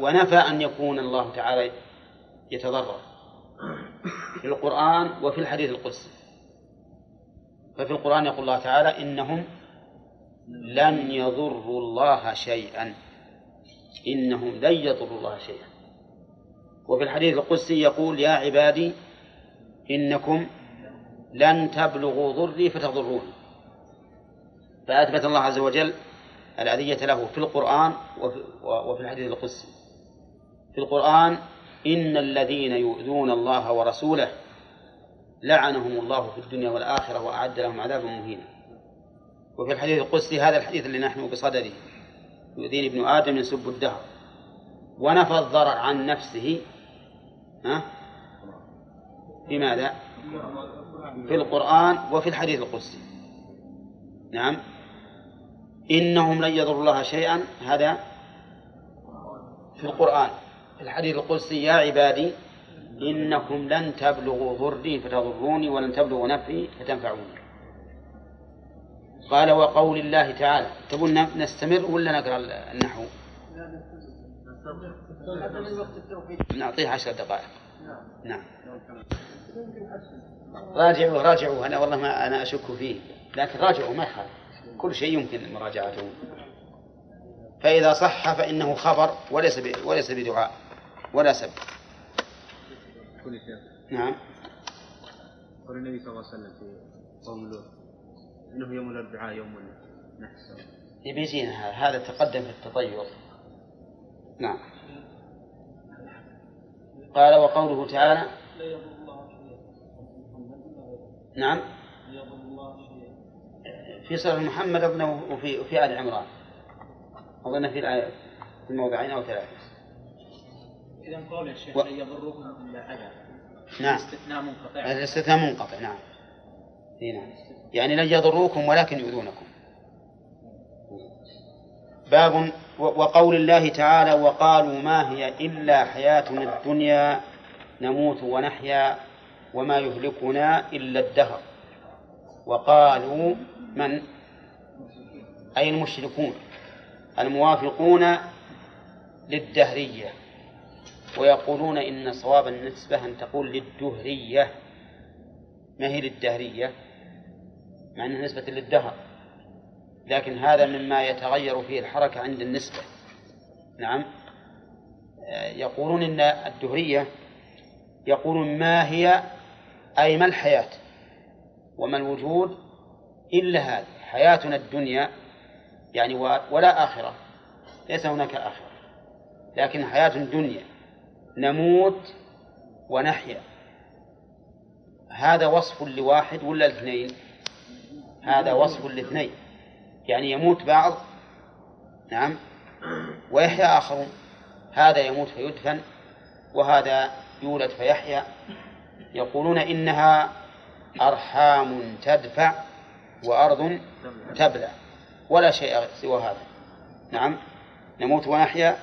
ونفى أن يكون الله تعالى يتضرر في القرآن وفي الحديث القدسي. ففي القرآن يقول الله تعالى إنهم لن يضروا الله شيئا. إنهم لن يضروا الله شيئا. وفي الحديث القدسي يقول يا عبادي إنكم لن تبلغوا ضري فتضروني. فأثبت الله عز وجل الأذية له في القرآن وفي الحديث القدسي. في القرآن إن الذين يؤذون الله ورسوله لعنهم الله في الدنيا والآخرة وأعد لهم عذابا مهينا. وفي الحديث القدسي هذا الحديث اللي نحن بصدده. يؤذيني ابن آدم يسب الدهر. ونفى الضرر عن نفسه ها؟ في ماذا؟ في القرآن وفي الحديث القدسي. نعم. إنهم لن يضروا الله شيئا. هذا في القرآن. في الحديث القدسي يا عبادي إنكم لن تبلغوا ضري فتضروني ولن تبلغوا نفعي فتنفعوني. قال وقول الله تعالى. تبون نستمر ولا نقرأ النحو؟ نعطيه عشر دقائق. نعم. راجعوا راجعوا. أنا والله ما أنا أشك فيه. لكن راجعوا ما يخالف. كل شيء يمكن مراجعته فإذا صح فإنه خبر وليس وليس بدعاء. ولا سب. نعم. قول النبي صلى الله عليه وسلم في قوم لوط. إنه يوم الأربعاء يوم نحس يبيجينا هذا. تقدم في التطير. نعم. قال وقوله تعالى نعم. في سورة محمد أظنه وفي في آل عمران. أظن في الآية في موضعين أو ثلاثة. إذا قول يا شيخ و- يضركم إلا أذى نعم. استثناء منقطع. الاستثناء منقطع نعم. نعم. يعني لن يضروكم ولكن يؤذونكم. باب وقول الله تعالى وقالوا ما هي إلا حياتنا الدنيا نموت ونحيا وما يهلكنا إلا الدهر. وقالوا من؟ أي المشركون؟ الموافقون للدهرية. ويقولون إن صواب النسبة أن تقول للدهرية. ما هي للدهرية؟ مع أنها نسبة للدهر. لكن هذا مما يتغير فيه الحركة عند النسبة. نعم. آه، يقولون إن الدهرية يقولون ما هي أي ما الحياة وما الوجود إلا هذه. حياتنا الدنيا يعني ولا آخرة. ليس هناك آخرة. لكن حياة الدنيا. نموت ونحيا. هذا وصف لواحد ولا الاثنين هذا وصف لاثنين يعني يموت بعض نعم ويحيا آخرون. هذا يموت فيدفن وهذا يولد فيحيا. يقولون إنها أرحام تدفع وأرض تبلع. ولا شيء سوى هذا. نعم نموت ونحيا.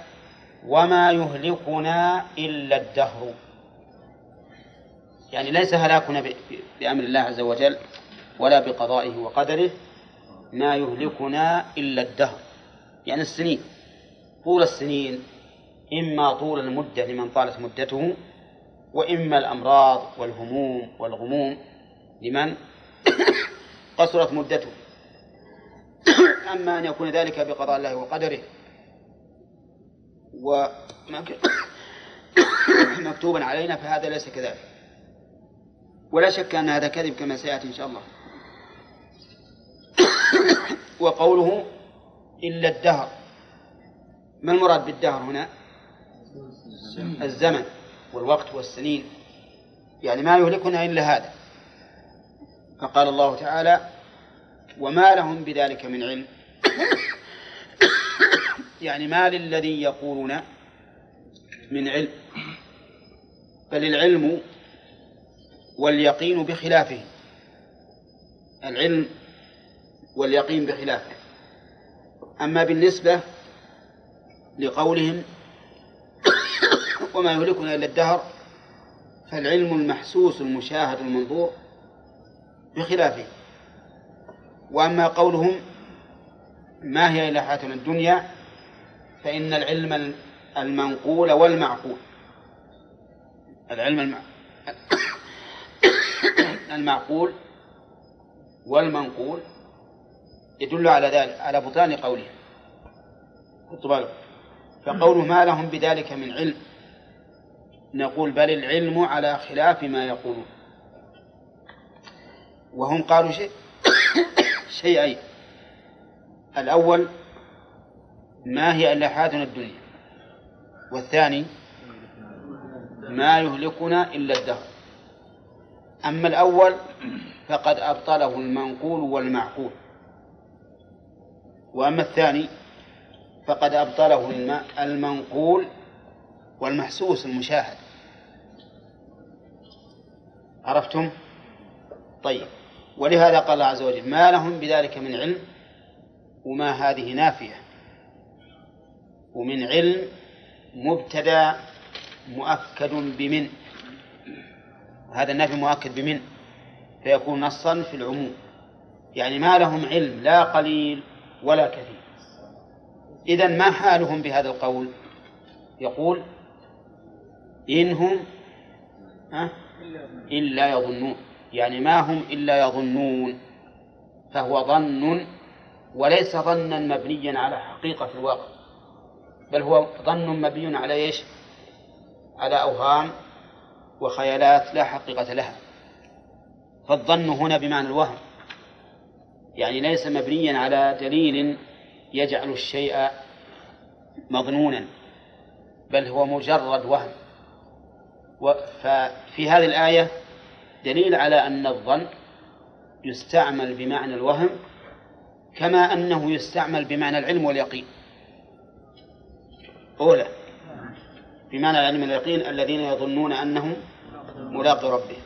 وما يهلكنا إلا الدهر. يعني ليس هلاكنا بأمر الله عز وجل. ولا بقضائه وقدره ما يهلكنا إلا الدهر. يعني السنين طول السنين إما طول المدة لمن طالت مدته وإما الأمراض والهموم والغموم لمن قصرت مدته. أما أن يكون ذلك بقضاء الله وقدره ومكتوبا علينا فهذا ليس كذلك. ولا شك أن هذا كذب كما سيأتي إن شاء الله. وقوله إلا الدهر. ما المراد بالدهر هنا؟ الزمن والوقت والسنين. يعني ما يهلكنا إلا هذا. فقال الله تعالى وما لهم بذلك من علم. يعني ما للذي يقولون من علم. بل العلم واليقين بخلافه. العلم واليقين بخلافه. أما بالنسبة لقولهم وما يهلكنا إلا الدهر فالعلم المحسوس المشاهد المنظور بخلافه. وأما قولهم ما هي إلا حياتنا الدنيا فإن العلم المنقول والمعقول. العلم المعقول والمنقول يدل على ذلك على بطلان قوله. فقوله ما لهم بذلك من علم. نقول بل العلم على خلاف ما يقولون. وهم قالوا شيء شيئين الأول ما هي إلا حياتنا الدنيا. والثاني ما يهلكنا إلا الدهر. أما الأول فقد أبطله المنقول والمعقول. وأما الثاني فقد أبطله المنقول والمحسوس المشاهد. عرفتم؟ طيب. ولهذا قال الله عز وجل ما لهم بذلك من علم وما هذه نافية. ومن علم مبتدأ مؤكد بمن. هذا النفي مؤكد بمن؟ فيكون نصا في العموم. يعني ما لهم علم لا قليل ولا كثير. إذا ما حالهم بهذا القول؟ يقول إنهم إلا يظنون. يعني ما هم إلا يظنون. فهو ظن وليس ظنا مبنيا على حقيقة في الواقع. بل هو ظن مبني على إيش؟ على أوهام وخيالات لا حقيقة لها. فالظن هنا بمعنى الوهم. يعني ليس مبنيا على دليل يجعل الشيء مظنونا بل هو مجرد وهم. ففي هذه الآية دليل على أن الظن يستعمل بمعنى الوهم كما أنه يستعمل بمعنى العلم واليقين. أولى بمعنى العلم واليقين الذين يظنون أنهم ملاقي ربهم.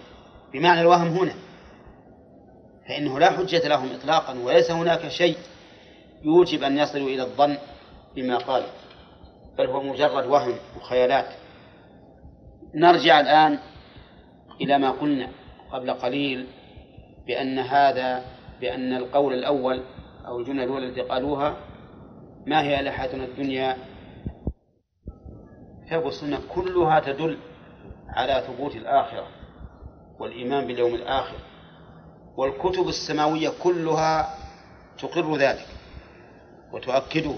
بمعنى الوهم هنا. فإنه لا حجة لهم إطلاقا وليس هناك شيء يوجب أن يصلوا إلى الظن بما قال. بل هو مجرد وهم وخيالات. نرجع الآن إلى ما قلنا قبل قليل بأن هذا بأن القول الأول أو الجملة الأولى التي قالوها ما هي إلا الدنيا؟ كتاب والسنة كلها تدل على ثبوت الآخرة والإيمان باليوم الآخر. والكتب السماوية كلها تقر ذلك وتؤكده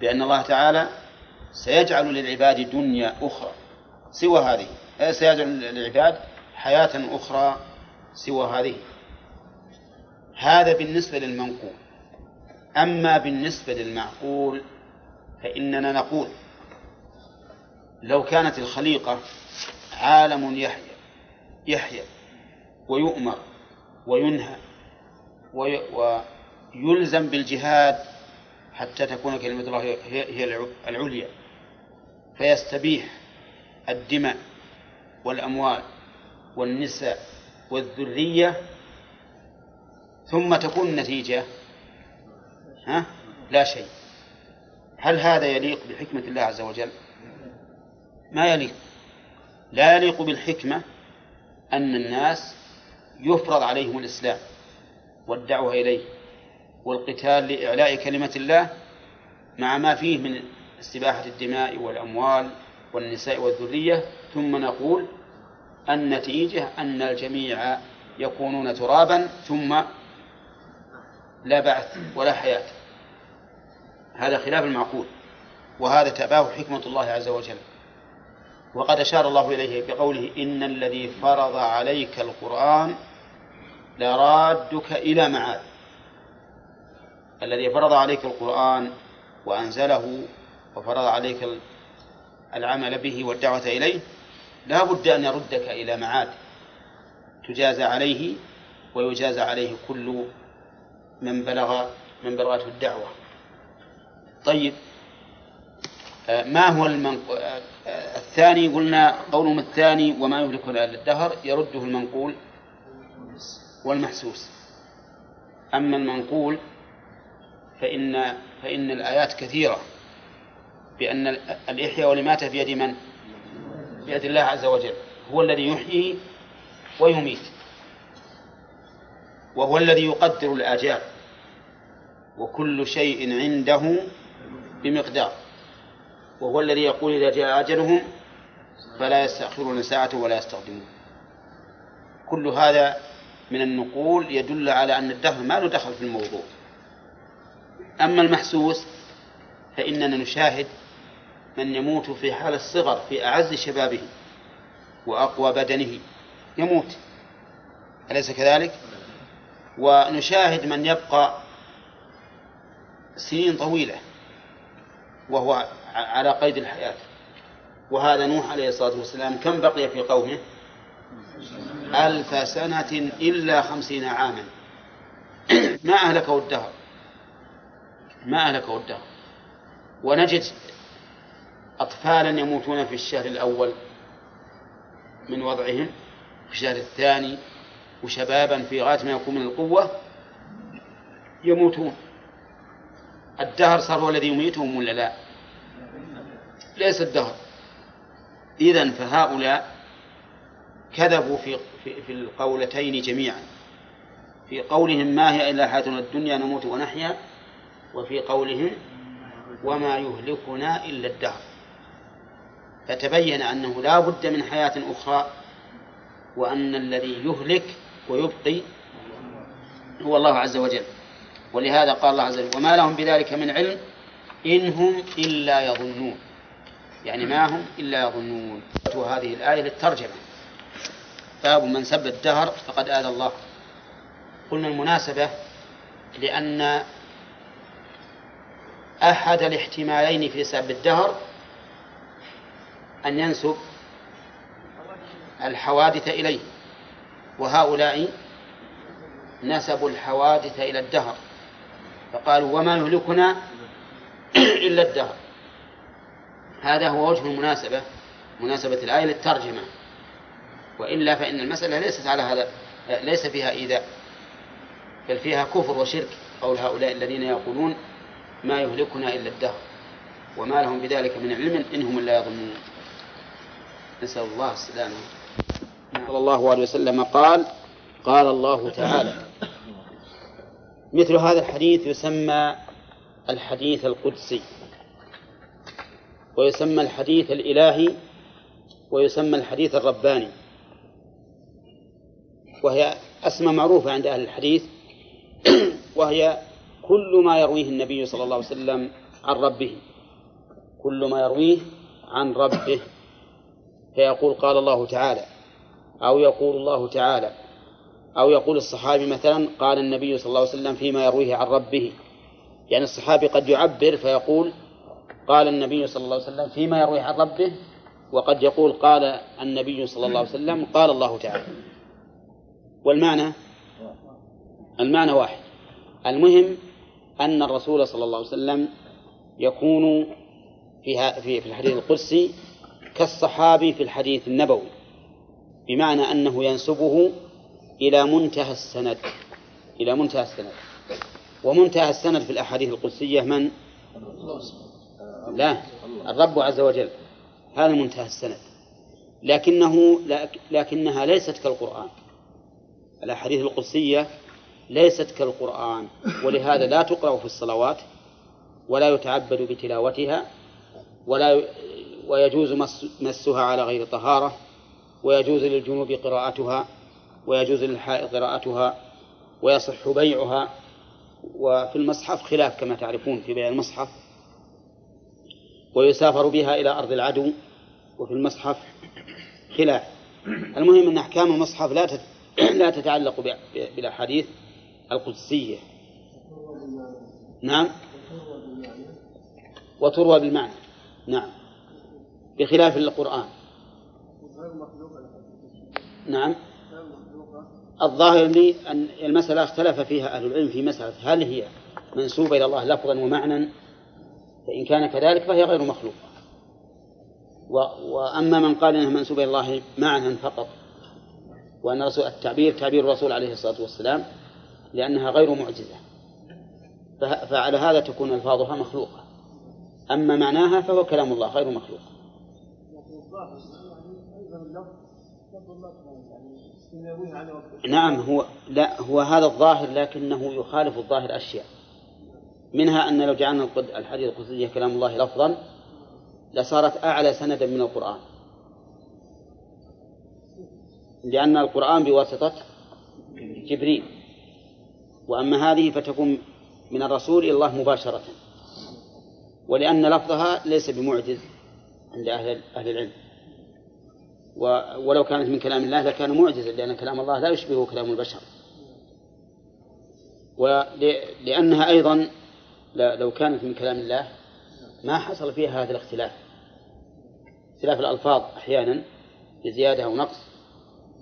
بأن الله تعالى سيجعل للعباد دنيا أخرى سوى هذه. سيجعل للعباد حياة أخرى سوى هذه. هذا بالنسبة للمنقول. أما بالنسبة للمعقول فإننا نقول لو كانت الخليقة عالم يحيى يحيى ويؤمر وينهى ويلزم بالجهاد حتى تكون كلمة الله هي العليا. فيستبيح الدماء والأموال والنساء والذرية ثم تكون النتيجة ها؟ لا شيء. هل هذا يليق بحكمة الله عز وجل؟ ما يليق. لا يليق بالحكمة أن الناس يفرض عليهم الإسلام والدعوة إليه والقتال لإعلاء كلمة الله مع ما فيه من استباحة الدماء والأموال والنساء والذرية ثم نقول النتيجة أن الجميع يكونون ترابا ثم لا بعث ولا حياة. هذا خلاف المعقول وهذا تباه حكمة الله عز وجل. وقد أشار الله إليه بقوله إن الذي فرض عليك القرآن لرادك إلى معاد الذي فرض عليك القرآن وأنزله وفرض عليك العمل به والدعوة إليه لا بد أن يردك إلى معاد تجازى عليه ويجازى عليه كل من بلغ من بلغته الدعوة. طيب ما هو المنق... آه، الثاني؟ قلنا قولهم الثاني وما يهلكنا إلا الدهر يرده المنقول والمحسوس. أما المنقول فإن فإن الآيات كثيرة بأن الإحياء والإماتة بيد من؟ بيد الله عز وجل. هو الذي يحيي ويميت. وهو الذي يقدر الآجال. وكل شيء عنده بمقدار. وهو الذي يقول إذا جاء أجلهم فلا يستأخرون ساعة ولا يستقدمون. كل هذا من النقول يدل على أن الدهر ما له دخل في الموضوع. أما المحسوس فإننا نشاهد من يموت في حال الصغر في أعز شبابه وأقوى بدنه. يموت. أليس كذلك؟ ونشاهد من يبقى سنين طويلة وهو على قيد الحياة. وهذا نوح عليه الصلاة والسلام كم بقي في قومه؟ ألف سنة إلا خمسين عاما. ما أهلكه الدهر ما أهلكه الدهر ونجد أطفالا يموتون في الشهر الأول من وضعهم في الشهر الثاني وشبابا في غاية ما يكون من القوة يموتون. الدهر صار هو الذي يميتهم ولا لا؟ ليس الدهر. إذا فهؤلاء كذبوا في في القولتين جميعا. في قولهم ما هي إلا حياتنا الدنيا نموت ونحيا وفي قولهم وما يهلكنا إلا الدهر. فتبين أنه لا بد من حياة أخرى وأن الذي يهلك ويبقي هو الله عز وجل. ولهذا قال الله عز وجل وما لهم بذلك من علم إن هم إلا يظنون. يعني ما هم إلا يظنون. هذه الآية للترجمة. باب من سب الدهر فقد آذى الله. قلنا المناسبة لأن أحد الاحتمالين في سب الدهر أن ينسب الحوادث إليه وهؤلاء نسبوا الحوادث إلى الدهر فقالوا وما يهلكنا إلا الدهر. هذا هو وجه المناسبة مناسبة الآية للترجمة. وإلا فإن المسألة ليست على هذا ليس فيها إيذاء بل فيها كفر وشرك قول هؤلاء الذين يقولون ما يهلكنا إلا الدهر وما لهم بذلك من علم إنهم لا يظنون. نسأل الله السلامة. صلى الله عليه وسلم قال قال الله تعالى مثل هذا الحديث يسمى الحديث القدسي ويسمى الحديث الإلهي ويسمى الحديث الرباني. وهي أسمى معروفة عند أهل الحديث وهي كل ما يرويه النبي صلى الله عليه وسلم عن ربه. كل ما يرويه عن ربه. فيقول قال الله تعالى أو يقول الله تعالى أو يقول الصحابي مثلا قال النبي صلى الله عليه وسلم فيما يرويه عن ربه. يعني الصحابي قد يعبر فيقول قال النبي صلى الله عليه وسلم فيما يرويه عن ربه وقد يقول قال النبي صلى الله عليه وسلم قال الله تعالى. والمعنى؟ المعنى واحد. المهم أن الرسول صلى الله عليه وسلم يكون في في الحديث القدسي كالصحابي في الحديث النبوي بمعنى أنه ينسبه إلى منتهى السند إلى منتهى السند. ومنتهى السند في الأحاديث القدسية من؟ لا الرب عز وجل. هذا منتهى السند. لكنه لكنها ليست كالقرآن. الأحاديث القدسية ليست كالقرآن ولهذا لا تقرأ في الصلوات ولا يتعبد بتلاوتها ولا ويجوز مسها على غير طهارة ويجوز للجنوب قراءتها ويجوز للحائض قراءتها ويصح بيعها وفي المصحف خلاف كما تعرفون في بيع المصحف ويسافر بها إلى أرض العدو وفي المصحف خلاف المهم أن أحكام المصحف لا. لا تتعلق بالأحاديث القدسية. نعم. وتروى بالمعنى. نعم. بخلاف القرآن. نعم. الظاهر لي أن المسألة اختلف فيها أهل العلم في مسألة هل هي منسوبة إلى الله لفظا ومعنى فإن كان كذلك فهي غير مخلوقة. وأما من قال إنها منسوبة إلى الله معنى فقط وأن رسول التعبير تعبير الرسول عليه الصلاة والسلام لأنها غير معجزة. فعلى هذا تكون ألفاظها مخلوقة. أما معناها فهو كلام الله غير مخلوق. نعم هو لا هو هذا الظاهر لكنه يخالف الظاهر أشياء. منها أن لو جعلنا الحديث القدسية كلام الله لفظا لصارت أعلى سندا من القرآن. لأن القرآن بواسطة جبريل. وأما هذه فتكون من الرسول إلى الله مباشرة. ولأن لفظها ليس بمعجز عند أهل أهل العلم. ولو كانت من كلام الله لكان معجزا لأن كلام الله لا يشبه كلام البشر. ولأنها أيضا لو كانت من كلام الله ما حصل فيها هذا الاختلاف. اختلاف الألفاظ أحيانا بزيادة أو نقص.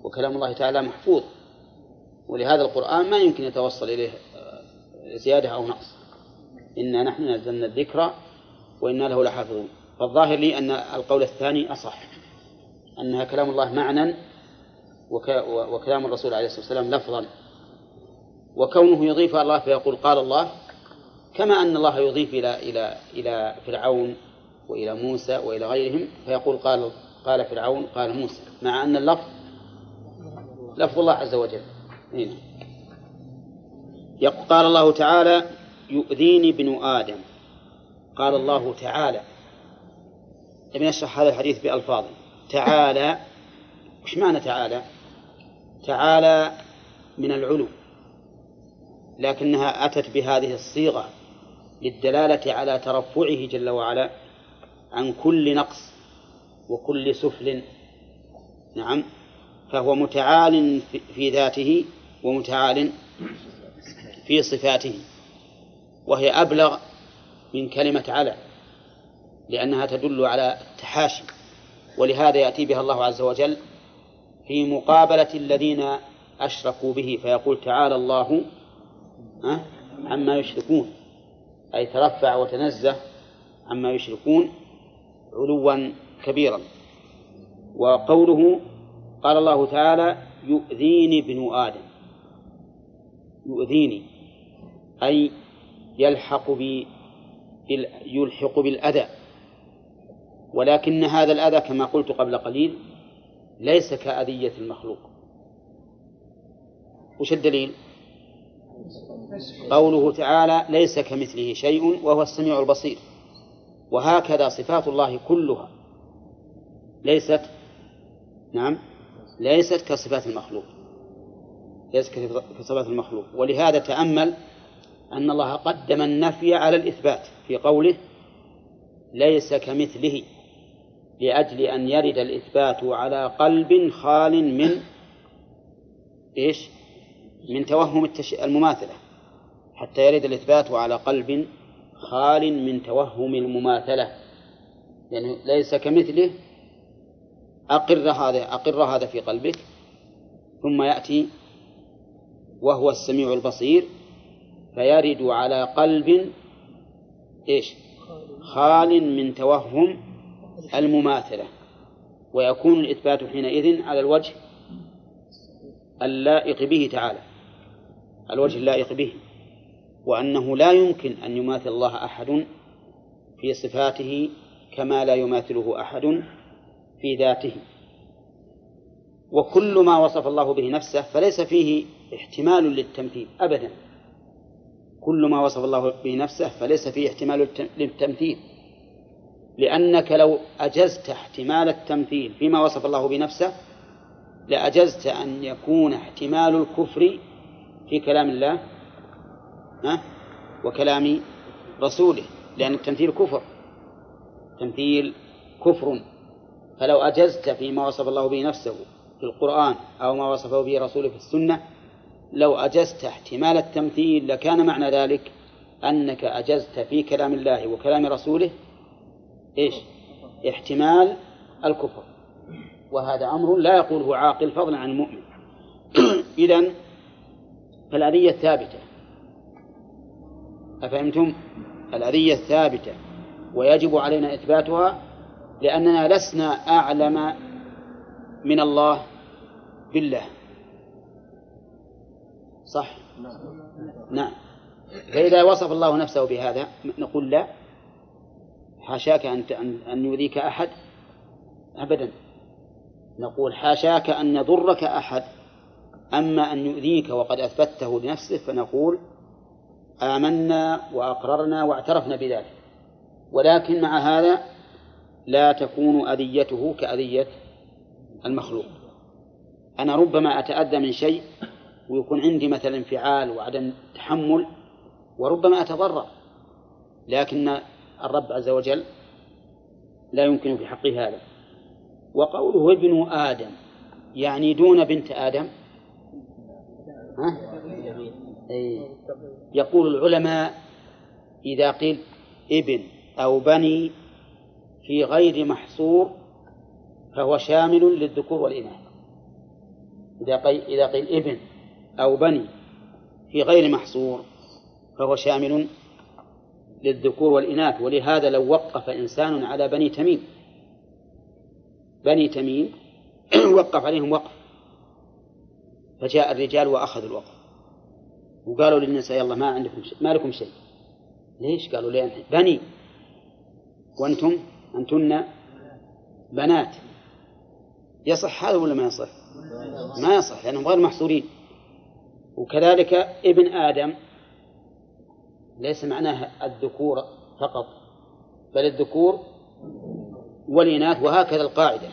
وكلام الله تعالى محفوظ. ولهذا القرآن ما يمكن يتوصل إليه آه، زيادة أو نقص. إنا نحن نزلنا الذكر وإنا له لحافظون. فالظاهر لي أن القول الثاني أصح أنها كلام الله معنى وك وكلام الرسول عليه الصلاة والسلام لفظا. وكونه يضيف الله فيقول قال الله كما أن الله يضيف إلى إلى إلى فرعون وإلى موسى وإلى غيرهم فيقول قال قال فرعون قال موسى. مع أن اللفظ لفظ الله عز وجل. يق- قال الله تعالى يؤذيني ابن آدم. قال الله تعالى. ابن يشرح هذا الحديث بألفاظه تعالى. وش معنى تعالى؟ تعالى من العلو. لكنها أتت بهذه الصيغة للدلالة على ترفعه جل وعلا عن كل نقص وكل سفل. نعم. فهو متعال في- ذاته ومتعال في صفاته وهي أبلغ من كلمة على لأنها تدل على التحاشي ولهذا يأتي بها الله عز وجل في مقابلة الذين أشركوا به فيقول تعالى الله عما يشركون أي ترفع وتنزه عما يشركون علوا كبيرا وقوله قال الله تعالى يؤذيني ابن آدم. يؤذيني. أي يلحق بي يلحق بالأذى. ولكن هذا الأذى كما قلت قبل قليل ليس كأذية المخلوق. وش الدليل؟ قوله تعالى ليس كمثله شيء وهو السميع البصير. وهكذا صفات الله كلها ليست نعم ليست كصفات المخلوق ليست كصفات المخلوق ولهذا تأمل أن الله قدم النفي على الإثبات في قوله ليس كمثله لأجل أن يرد الإثبات على قلب خال من إيش؟ من توهم. المماثلة حتى يرد الإثبات على قلب خال من توهم المماثلة يعني ليس كمثله أقر هذا أقر هذا في قلبك ثم يأتي وهو السميع البصير فيرد على قلب إيش؟ خال من توهم المماثلة ويكون الإثبات حينئذ على الوجه اللائق به تعالى الوجه اللائق به وأنه لا يمكن أن يماثل الله أحد في صفاته كما لا يماثله أحد في ذاته. وكل ما وصف الله به نفسه فليس فيه احتمال للتمثيل أبدا. كل ما وصف الله به نفسه فليس فيه احتمال للتمثيل. لأنك لو أجزت احتمال التمثيل فيما وصف الله بنفسه لأجزت أن يكون احتمال الكفر في كلام الله ها؟ وكلام رسوله لأن التمثيل كفر. التمثيل كفر. فلو أجزت فيما وصف الله به نفسه في القرآن أو ما وصفه به رسوله في السنة لو أجزت احتمال التمثيل لكان معنى ذلك أنك أجزت في كلام الله وكلام رسوله إيش؟ احتمال الكفر. وهذا أمر لا يقوله عاقل فضلا عن المؤمن. إذن فالأذية ثابتة. أفهمتم؟ الأذية ثابتة. ويجب علينا إثباتها لأننا لسنا أعلم من الله بالله. صح؟ نعم. فإذا وصف الله نفسه بهذا نقول لا. حاشاك أن أن يؤذيك أحد؟ أبدا. نقول حاشاك أن يضرك أحد. أما أن يؤذيك وقد أثبته لنفسه فنقول آمنا وأقررنا واعترفنا بذلك. ولكن مع هذا لا تكون أذيته كأذية المخلوق. أنا ربما أتأذى من شيء ويكون عندي مثلا انفعال وعدم تحمل وربما أتضرر لكن الرب عز وجل لا يمكن في حقه هذا. وقوله ابن آدم يعني دون بنت آدم؟ ها؟ أي. يقول العلماء إذا قيل ابن أو بني في غير محصور فهو شامل للذكور والإناث. إذا قيل, إذا قيل ابن أو بني في غير محصور فهو شامل للذكور والإناث. ولهذا لو وقف إنسان على بني تميم بني تميم وقف عليهم وقف. فجاء الرجال وأخذوا الوقف. وقالوا للنساء يلا ما عندكم شيء ما لكم شيء. ليش قالوا؟ لي بني وأنتم أنتن بنات. يصح هذا ولا ما يصح؟ ما يصح لأنهم غير محصورين. وكذلك ابن آدم ليس معناه الذكور فقط بل الذكور والإناث وهكذا القاعدة.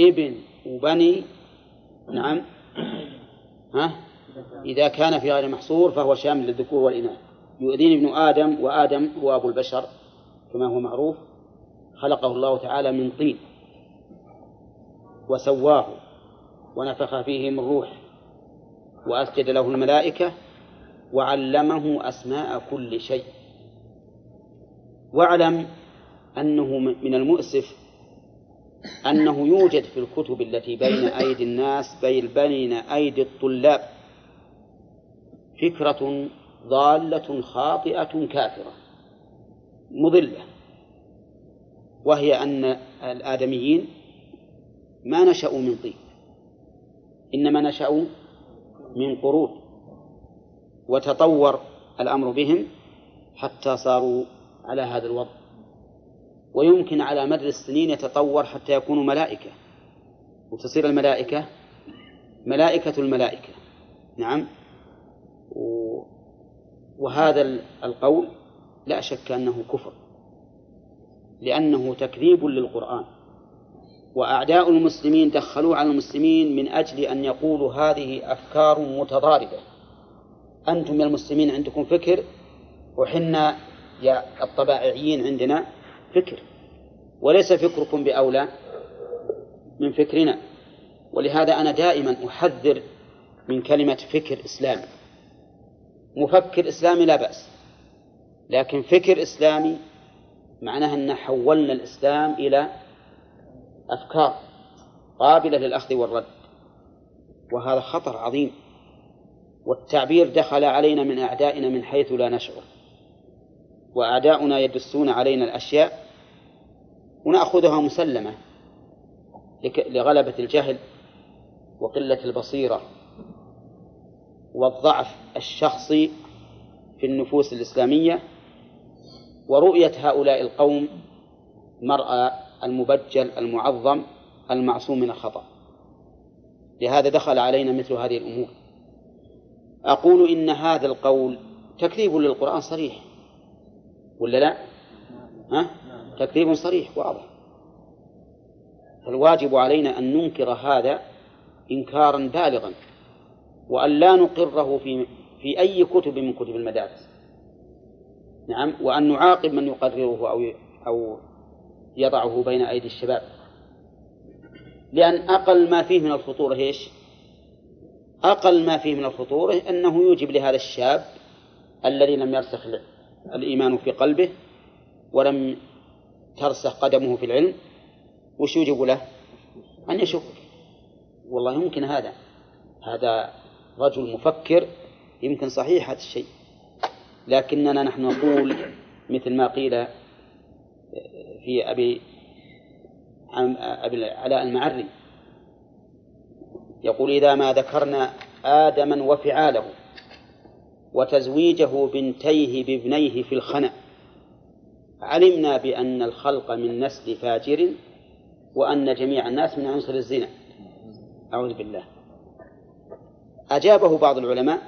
ابن وبني نعم. ها؟ إذا كان في غير محصور فهو شامل للذكور والإناث. يؤذيني ابن آدم وآدم هو أبو البشر كما هو معروف. خلقه الله تعالى من طين وسواه ونفخ فيه من روح وأسجد له الملائكة وعلمه أسماء كل شيء واعلم أنه من المؤسف أنه يوجد في الكتب التي بين أيدي الناس بين بين أيدي الطلاب فكرة ضالة خاطئة كافرة مضلة. وهي أن الآدميين ما نشأوا من طين إنما نشأوا من قرود وتطور الأمر بهم حتى صاروا على هذا الوضع. ويمكن على مدى السنين يتطور حتى يكونوا ملائكة وتصير الملائكة ملائكة الملائكة. نعم. وهذا القول لا شك أنه كفر. لأنه تكذيب للقرآن. وأعداء المسلمين دخلوا على المسلمين من أجل أن يقولوا هذه أفكار متضاربة. أنتم يا المسلمين عندكم فكر وحنا يا الطبائعيين عندنا فكر. وليس فكركم بأولى من فكرنا. ولهذا أنا دائما أحذر من كلمة فكر إسلامي مفكر إسلامي لا بأس لكن فكر إسلامي معناها أن حولنا الإسلام إلى أفكار قابلة للأخذ والرد. وهذا خطر عظيم. والتعبير دخل علينا من أعدائنا من حيث لا نشعر. وأعداؤنا يدسون علينا الأشياء ونأخذها مسلمة لغلبة الجهل وقلة البصيرة والضعف الشخصي في النفوس الإسلامية ورؤية هؤلاء القوم مرأى المبجل المعظم المعصوم من الخطأ. لهذا دخل علينا مثل هذه الأمور. أقول إن هذا القول تكذيب للقرآن صريح. ولا لا؟ ها؟ تكذيب صريح واضح. فالواجب علينا أن ننكر هذا إنكارا بالغا وأن لا نقره في في أي كتب من كتب المدارس. نعم وأن نعاقب من يقرره أو أو يضعه بين أيدي الشباب. لأن أقل ما فيه من الخطورة إيش؟ أقل ما فيه من الخطورة أنه يوجب لهذا الشاب الذي لم يرسخ الإيمان في قلبه ولم ترسخ قدمه في العلم وش يوجب له؟ أن يشك والله يمكن هذا. هذا رجل مفكر يمكن صحيح هذا الشيء. لكننا نحن نقول مثل ما قيل في أبي أبي علاء المعري يقول إذا ما ذكرنا آدما وفعاله وتزويجه بنتيه بابنيه في الخنا علمنا بأن الخلق من نسل فاجر وأن جميع الناس من عنصر الزنا. أعوذ بالله. أجابه بعض العلماء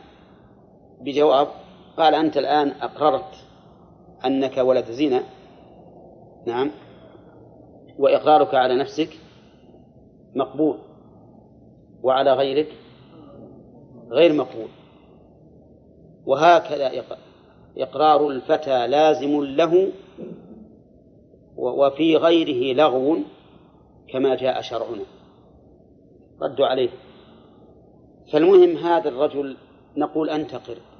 بجواب قال أنت الآن أقررت أنك ولد زنا. نعم. وإقرارك على نفسك مقبول. وعلى غيرك غير مقبول. وهكذا إقرار الفتى لازم له وفي غيره لغو كما جاء شرعنا. ردوا عليه. فالمهم هذا الرجل نقول أنت قرد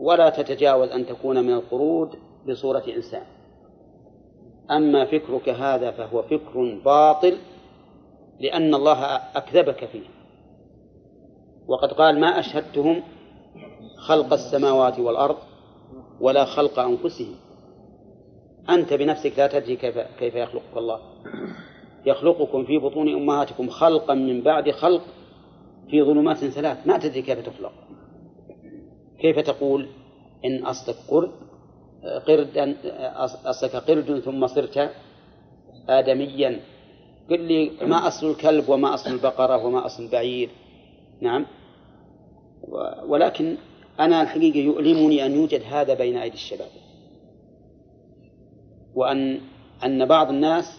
ولا تتجاوز أن تكون من القرود بصورة إنسان. أما فكرك هذا فهو فكر باطل لأن الله أكذبك فيه. وقد قال ما أشهدتهم خلق السماوات والأرض ولا خلق أنفسهم. أنت بنفسك لا تدري كيف, كيف يخلقك الله. يخلقكم في بطون أمهاتكم خلقا من بعد خلق في ظلمات ثلاث. ما تدري كيف تخلق. كيف تقول إن أصلك قرد قردا أصلك قرد ثم صرت آدميا؟ قل لي ما أصل الكلب وما أصل البقرة وما أصل البعير. نعم. ولكن أنا الحقيقة يؤلمني أن يوجد هذا بين أيدي الشباب. وأن أن بعض الناس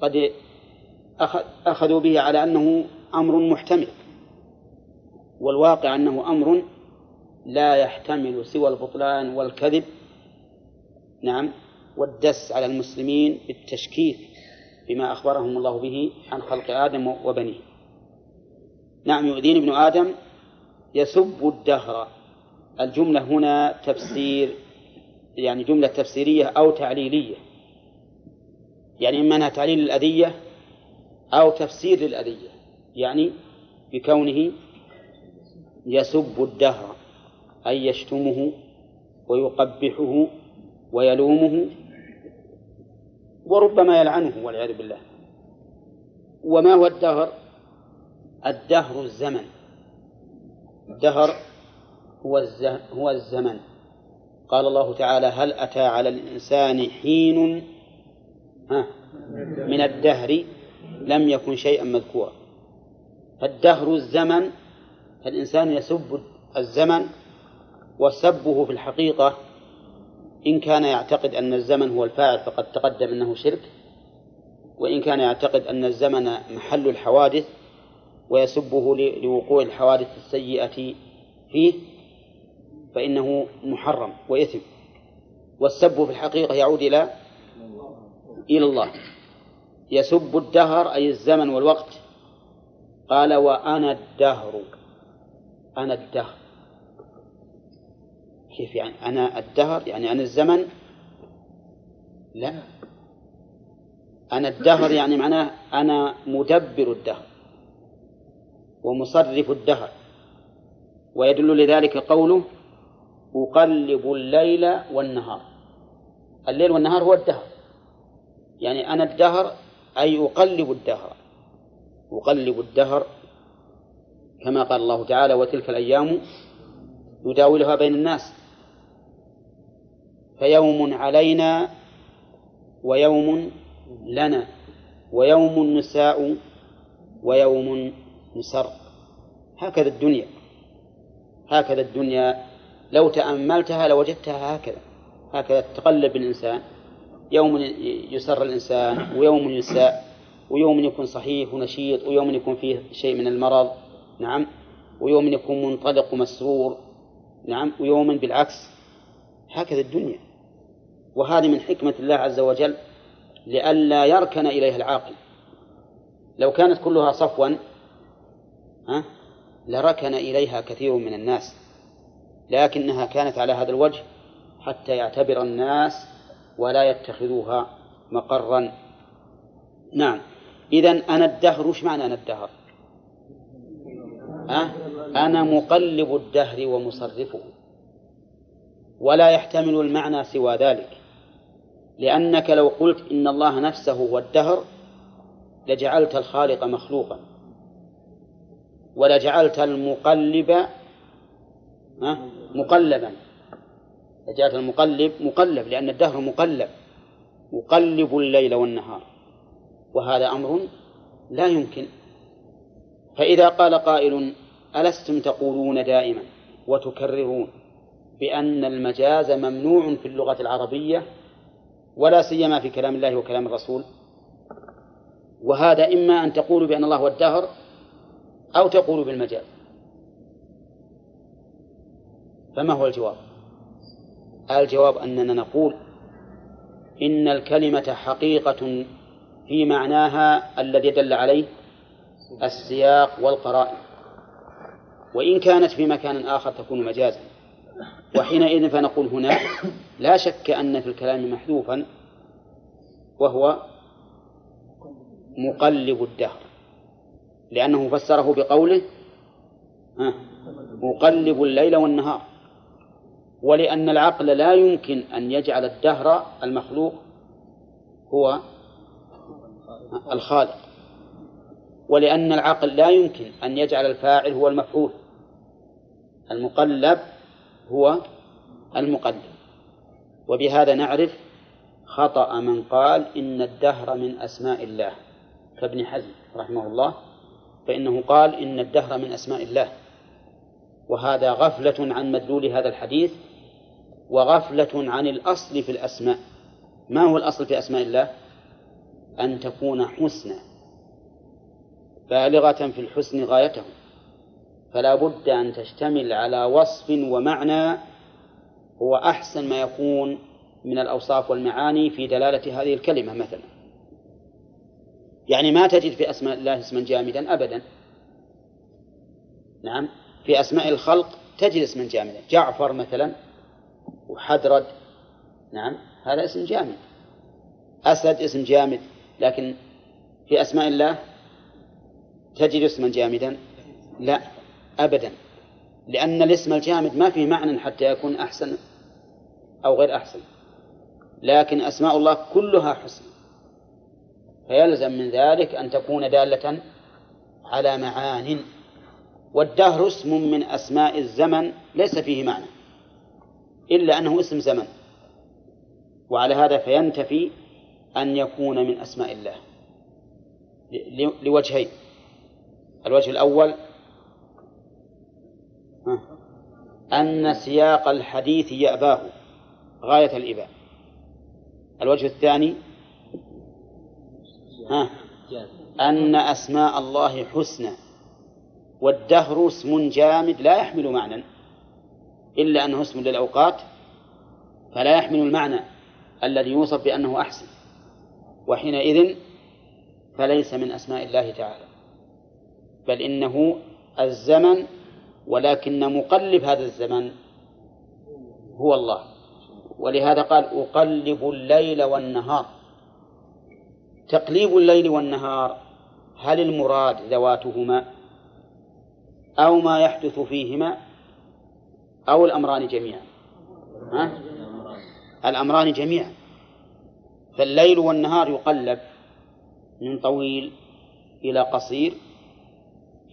قد أخذوا به على أنه أمر محتمل. والواقع أنه أمر لا يحتمل سوى البطلان والكذب نعم والدس على المسلمين بالتشكيك بما أخبرهم الله به عن خلق آدم وبنيه. نعم يؤذيني ابن آدم يسب الدهر. الجملة هنا تفسير يعني جملة تفسيرية أو تعليلية. يعني إما أنها تعليل للأذية أو تفسير للأذية يعني بكونه يسب الدهر أي يشتمه ويقبحه ويلومه وربما يلعنه والعياذ بالله. وما هو الدهر؟ الدهر الزمن. الدهر هو هو الزمن. قال الله تعالى هل أتى على الإنسان حين؟ من الدهر لم يكن شيئا مذكورا. فالدهر الزمن فالإنسان يسب الزمن وسبه في الحقيقة إن كان يعتقد أن الزمن هو الفاعل فقد تقدم أنه شرك وإن كان يعتقد أن الزمن محل الحوادث ويسبه لوقوع الحوادث السيئة فيه فإنه محرم وإثم. والسب في الحقيقة يعود إلى إلى الله. يسب الدهر أي الزمن والوقت. قال وأنا الدهر. أنا الدهر. كيف يعني؟ أنا الدهر يعني أنا الزمن؟ لا. أنا الدهر يعني معناه أنا مدبر الدهر ومصرف الدهر. ويدل لذلك قوله أقلب الليل والنهار. الليل والنهار هو الدهر. يعني أنا الدهر أي أقلب الدهر. أقلب الدهر كما قال الله تعالى وتلك الأيام نداولها بين الناس. فيوم علينا ويوم لنا ويوم نساء ويوم نسر. هكذا الدنيا هكذا الدنيا. لو تأملتها لوجدتها هكذا هكذا تقلب الإنسان. يوم يسر الإنسان ويوم يساء ويوم يكون صحيح ونشيط ويوم يكون فيه شيء من المرض. نعم. ويوم يكون منطلق ومسرور نعم. ويوم بالعكس. هكذا الدنيا. وهذه من حكمة الله عز وجل لئلا يركن إليها العاقل. لو كانت كلها صفوا ها لركن إليها كثير من الناس. لكنها كانت على هذا الوجه حتى يعتبر الناس ولا يتخذوها مقرا. نعم. إذا أنا الدهر وش معنى أنا الدهر؟ أه؟ أنا مقلب الدهر ومصرفه. ولا يحتمل المعنى سوى ذلك. لأنك لو قلت إن الله نفسه هو الدهر لجعلت الخالق مخلوقا. ولجعلت المقلب مقلبا. لجعلت المقلب مقلب لأن الدهر مقلب. يقلب الليل والنهار. وهذا أمر لا يمكن. فإذا قال قائل ألستم تقولون دائما وتكررون بأن المجاز ممنوع في اللغة العربية ولا سيما في كلام الله وكلام الرسول؟ وهذا إما أن تقولوا بأن الله هو الدهر أو تقولوا بالمجاز. فما هو الجواب؟ الجواب أننا نقول إن الكلمة حقيقة في معناها الذي دل عليه السياق والقرائن. وإن كانت في مكان آخر تكون مجازا. وحينئذ فنقول هنا لا شك أن في الكلام محذوفا وهو مقلب الدهر. لأنه فسره بقوله مقلب الليل والنهار. ولأن العقل لا يمكن أن يجعل الدهر المخلوق هو الخالق. ولأن العقل لا يمكن أن يجعل الفاعل هو المفعول. المقلب هو المقلب وبهذا نعرف خطأ من قال إن الدهر من أسماء الله. كابن حزم رحمه الله فإنه قال إن الدهر من أسماء الله. وهذا غفلة عن مدلول هذا الحديث وغفلة عن الأصل في الأسماء. ما هو الأصل في أسماء الله؟ أن تكون حسنى. بالغة في الحسن غايته فلا بد أن تشتمل على وصف ومعنى هو أحسن ما يكون من الأوصاف والمعاني في دلالة هذه الكلمة مثلا. يعني ما تجد في أسماء الله اسما جامدا أبدا. نعم. في أسماء الخلق تجد اسما جامدا. جعفر مثلا وحدرد. نعم. هذا اسم جامد. أسد اسم جامد. لكن في أسماء الله تجد اسما جامدا؟ لا. أبدا. لأن الاسم الجامد ما فيه معنى حتى يكون أحسن أو غير أحسن. لكن أسماء الله كلها حسن. فيلزم من ذلك أن تكون دالة على معان. والدهر اسم من أسماء الزمن ليس فيه معنى إلا أنه اسم زمن. وعلى هذا فينتفي أن يكون من أسماء الله. لوجهين. الوجه الأول أن سياق الحديث يأباه غاية الإباء. الوجه الثاني أن أسماء الله حسنى والدهر اسم جامد لا يحمل معنى إلا أنه اسم للأوقات فلا يحمل المعنى الذي يوصف بأنه أحسن. وحينئذ فليس من أسماء الله تعالى بل إنه الزمن ولكن مقلب هذا الزمن هو الله. ولهذا قال أقلب الليل والنهار. تقليب الليل والنهار هل المراد ذواتهما أو ما يحدث فيهما أو الأمران جميعا؟ ها؟ الأمران جميعا. فالليل والنهار يقلب من طويل إلى قصير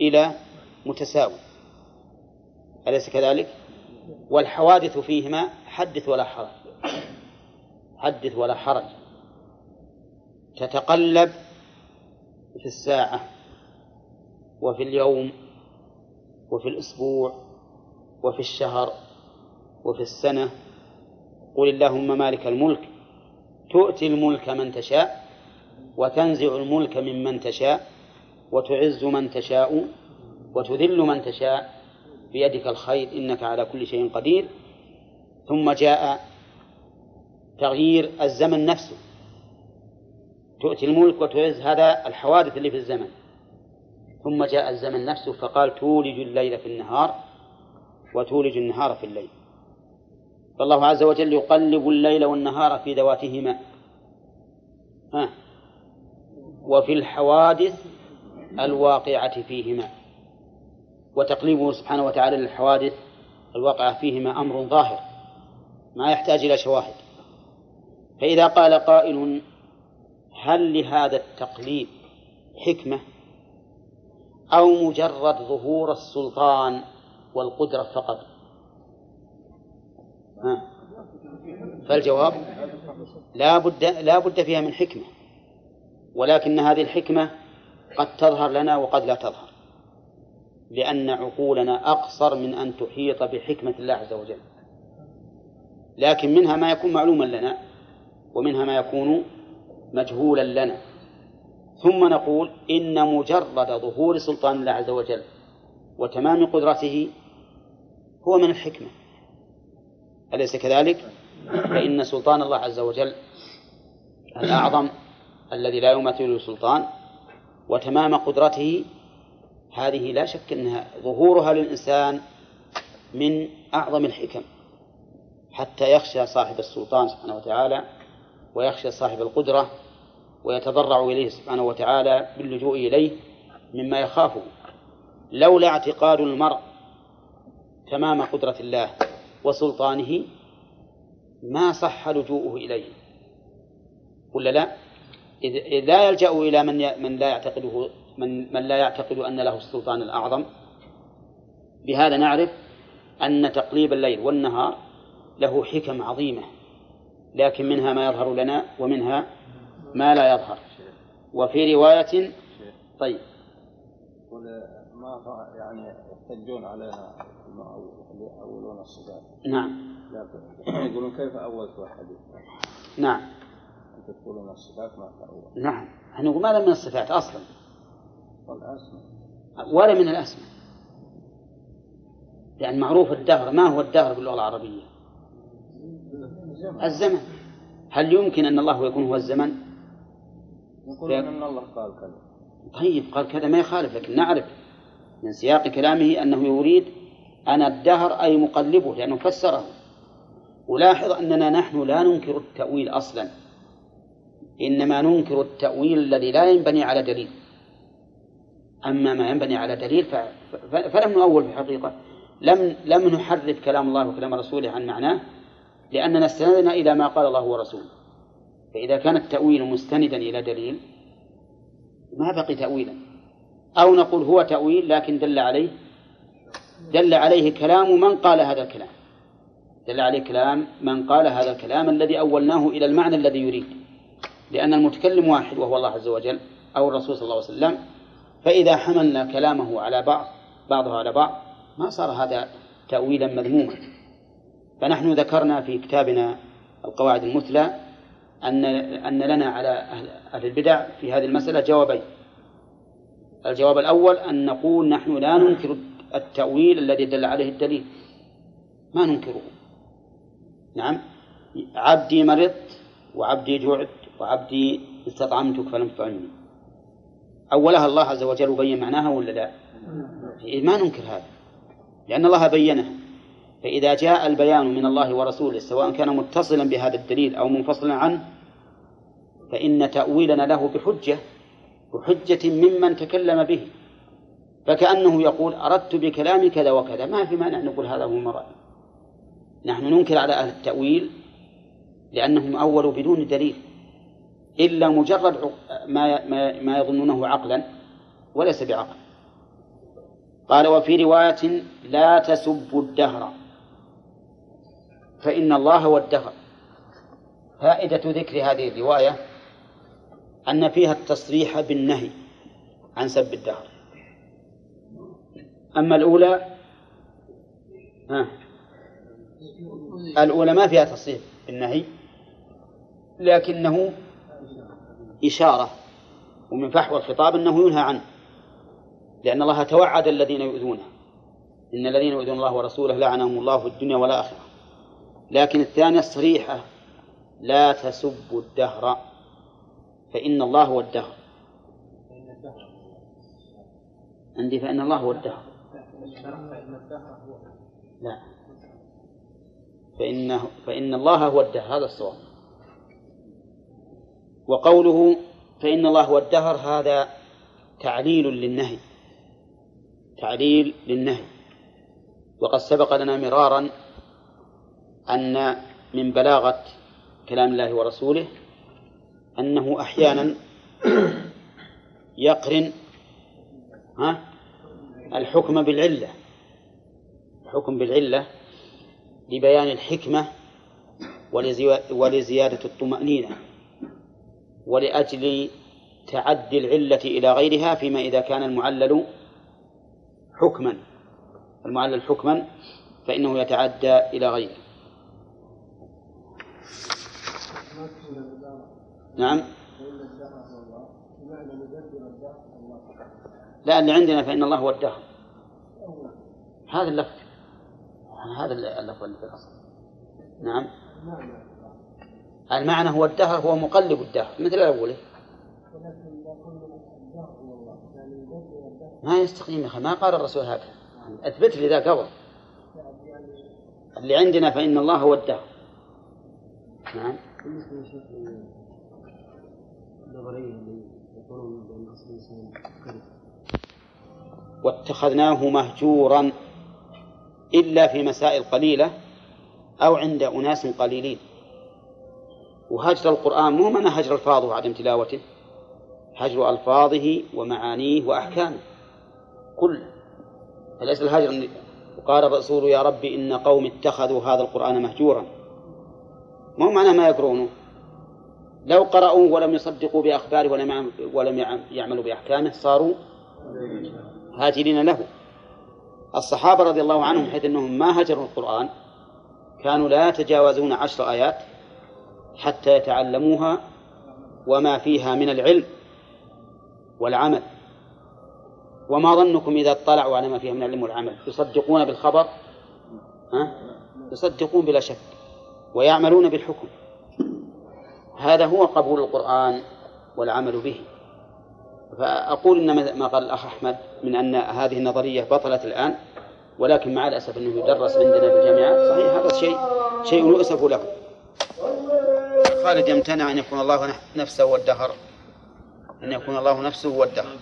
إلى متساوي. أليس كذلك؟ والحوادث فيهما حدث ولا حرج. حدث ولا حرج. تتقلب في الساعة وفي اليوم وفي الأسبوع وفي الشهر وفي السنة. قل اللهم مالك الملك. تؤتي الملك من تشاء وتنزع الملك ممن تشاء وتعز من تشاء وتذل من تشاء بيدك الخير إنك على كل شيء قدير. ثم جاء تغيير الزمن نفسه. تؤتي الملك وتعز هذا الحوادث اللي في الزمن. ثم جاء الزمن نفسه فقال تولج الليل في النهار وتولج النهار في الليل. فالله عز وجل يقلب الليل والنهار في ذواتهما. ها؟ وفي الحوادث الواقعة فيهما. وتقليبه سبحانه وتعالى للحوادث الواقعة فيهما أمر ظاهر ما يحتاج إلى شواهد. فإذا قال قائل هل لهذا التقليد حكمة أو مجرد ظهور السلطان والقدرة فقط؟ ها. فالجواب لا بد لا بد فيها من حكمة ولكن هذه الحكمة قد تظهر لنا وقد لا تظهر. لأن عقولنا أقصر من أن تحيط بحكمة الله عز وجل. لكن منها ما يكون معلوما لنا ومنها ما يكون مجهولا لنا. ثم نقول إن مجرد ظهور سلطان الله عز وجل وتمام قدرته هو من الحكمة. أليس كذلك؟ فإن سلطان الله عز وجل الأعظم الذي لا يماثله سلطان وتمام قدرته هذه لا شك أنها ظهورها للإنسان من أعظم الحكم حتى يخشى صاحب السلطان سبحانه وتعالى ويخشى صاحب القدرة ويتضرع إليه سبحانه وتعالى باللجوء إليه مما يخافه لولا اعتقاد المرء تمام قدرة الله وسلطانه ما صح لجوءه إليه ولا لا؟ إذ لا يلجأ إلى من من لا يعتقده من من لا يعتقد أن له السلطان الأعظم. بهذا نعرف أن تقليب الليل والنهار له حكم عظيمة لكن منها ما يظهر لنا ومنها ما لا يظهر. وفي رواية طيب. ما يعني يحتجون علينا يأولون الصفات نعم. يقولون كيف أولت الحديث نعم. تقولون الصفات ما تأول نعم. نقول ما من الصفات أصلا؟ ولا من الأسماء. لأن معروف الدهر. ما هو الدهر باللغة العربية؟ الزمن. هل يمكن أن الله يكون هو الزمن؟ يقولون أن الله قال كذا. طيب قال كذا ما يخالف لكن نعرف من سياق كلامه أنه يريد أنا الدهر أي مقلبه لأنه فسره. ولاحظ أننا نحن لا ننكر التأويل أصلا. إنما ننكر التأويل الذي لا ينبني على دليل. أما ما ينبني على دليل. فلم نؤول في الحقيقة. لم لم نحرف كلام الله وكلام رسوله عن معناه لأننا استندنا إلى ما قال الله ورسوله. فإذا كان التأويل مستندا إلى دليل ما بقي تأويلا. أو نقول هو تأويل لكن دل عليه دل عليه كلام من قال هذا الكلام. دل عليه كلام من قال هذا الكلام الذي أولناه إلى المعنى الذي يريد. لأن المتكلم واحد وهو الله عز وجل أو الرسول صلى الله عليه وسلم فإذا حملنا كلامه على بعض بعضه على بعض ما صار هذا تأويلا مذموما. فنحن ذكرنا في كتابنا القواعد المثلى أن أن لنا على أهل البدع في هذه المسألة جوابين. الجواب الأول أن نقول نحن لا ننكر التأويل الذي دل عليه الدليل. ما ننكره. نعم. عبدي مرضت وعبدي جعت وعبدي استطعمتك فلم تطعمني. أولها الله عز وجل بين معناها ولا لا؟ ما ننكر هذا. لأن الله بينه. فإذا جاء البيان من الله ورسوله سواء كان متصلا بهذا الدليل أو منفصلا عنه فإن تأويلنا له بحجة بحجة ممن تكلم به. فكأنه يقول أردت بكلامي كذا وكذا. ما في مانع نقول هذا هو المراد. نحن ننكر على أهل التأويل لأنهم أولوا بدون دليل إلا مجرد ما ما ما يظنونه عقلا وليس بعقل. قال وفي رواية لا تسبوا الدهر فإن الله هو الدهر. فائدة ذكر هذه الرواية أن فيها التصريح بالنهي عن سب الدهر. أما الأولى ها الأولى ما فيها تصريح بالنهي لكنه إشارة ومن فحوى الخطاب أنه ينهى عنه لأن الله توعد الذين يؤذونه. إن الذين يؤذون الله ورسوله لعنهم الله في الدنيا والآخرة. لكن الثانية صريحة لا تسبوا الدهر فإن الله هو الدهر. عندي فإن الله هو الدهر. لا. فإنه فإن الله هو الدهر هذا الصواب. وقوله فإن الله هو الدهر هذا تعليل للنهي. تعليل للنهي. وقد سبق لنا مرارا أن من بلاغة كلام الله ورسوله أنه أحيانا يقرن ها الحكم بالعلة. الحكم بالعلة لبيان الحكمة ولزيادة الطمأنينة. ولأجل تعدي العلة إلى غيرها فيما إذا كان المعلل حكما. المعلل حكما فإنه يتعدى إلى غيره. نعم. لا اللي عندنا فإن الله هو الدهر. هذا اللفظ. هذا اللفظ اللي في الأصل. نعم. المعنى هو الدهر هو مقلب الدهر. مثل الأول ما يستقيم يا أخي ما قال الرسول هذا. أثبت لي ذا قبل اللي عندنا فإن الله هو الدهر. نعم. واتخذناه مهجورا إلا في مسائل قليلة أو عند أناس قليلين. وهجر القرآن مو معنى هجر ألفاظه وعدم تلاوته. هجر ألفاظه ومعانيه وأحكامه. كله فليس الهجر وقال الرسول يا ربي إن قوم اتخذوا هذا القرآن مهجورا. مو معنى ما يقرونه. لو قرأوا ولم يصدقوا بأخباره ولم ولم يعملوا بأحكامه صاروا هاجرين له. الصحابة رضي الله عنهم حيث أنهم ما هجروا القرآن كانوا لا يتجاوزون عشر آيات. حتى يتعلموها وما فيها من العلم والعمل. وما ظنكم إذا اطلعوا على ما فيها من العلم والعمل؟ يصدقون بالخبر ها؟ يصدقون بلا شك ويعملون بالحكم. هذا هو قبول القرآن والعمل به. فأقول إن ما قال الأخ أحمد من أن هذه النظرية بطلت الآن ولكن مع الأسف أنه يدرس عندنا في الجامعات صحيح هذا شيء شيء يؤسف له خالد يمتنع أن يكون الله نفسه والدهر أن يكون الله نفسه هو الدهر.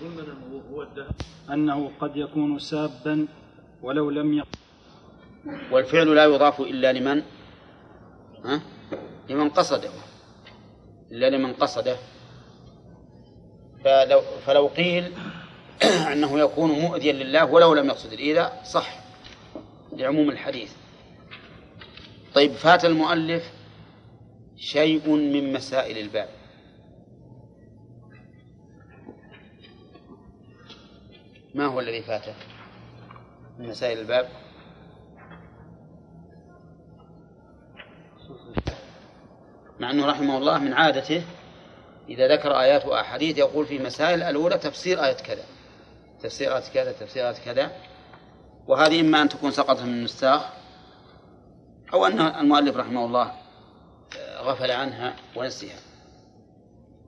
أنه قد يكون سابا ولو لم يقل والفعل لا يضاف إلا لمن؟ ها؟ لمن قصده. إلا لمن قصده. فلو, فلو قيل أنه يكون مؤذيا لله ولو لم يقصد. الإيذاء صح لعموم الحديث. طيب فات المؤلف شيء من مسائل الباب. ما هو الذي فاته من مسائل الباب؟ مع أنه رحمه الله من عادته إذا ذكر آيات وأحاديث يقول في مسائل الأولى تفسير آية كذا. تفسير آية كذا تفسير آية كذا. وهذه إما أن تكون سقطت من النساخ أو أن المؤلف رحمه الله غفل عنها ونسيها.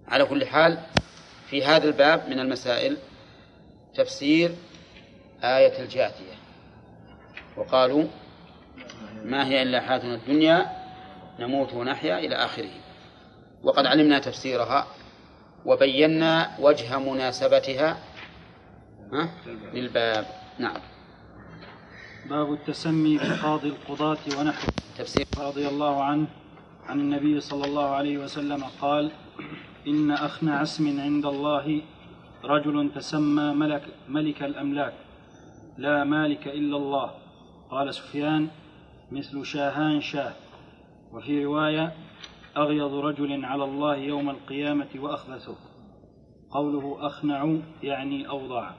على كل حال في هذا الباب من المسائل تفسير آية الجاثية. وقالوا ما هي إلا حياتنا الدنيا نموت ونحيا إلى آخره. وقد علمنا تفسيرها وبينا وجه مناسبتها للباب. نعم. باب التسمي بقاضي القضاة ونحوه. تفسير. رضي الله عنه. عن النبي صلى الله عليه وسلم قال إن أخنع اسم عند الله رجل تسمى ملك, ملك الأملاك لا مالك إلا الله. قال سفيان مثل شاهان شاه. وفي رواية أغيض رجل على الله يوم القيامة وأخبثه. قوله أخنع يعني أوضع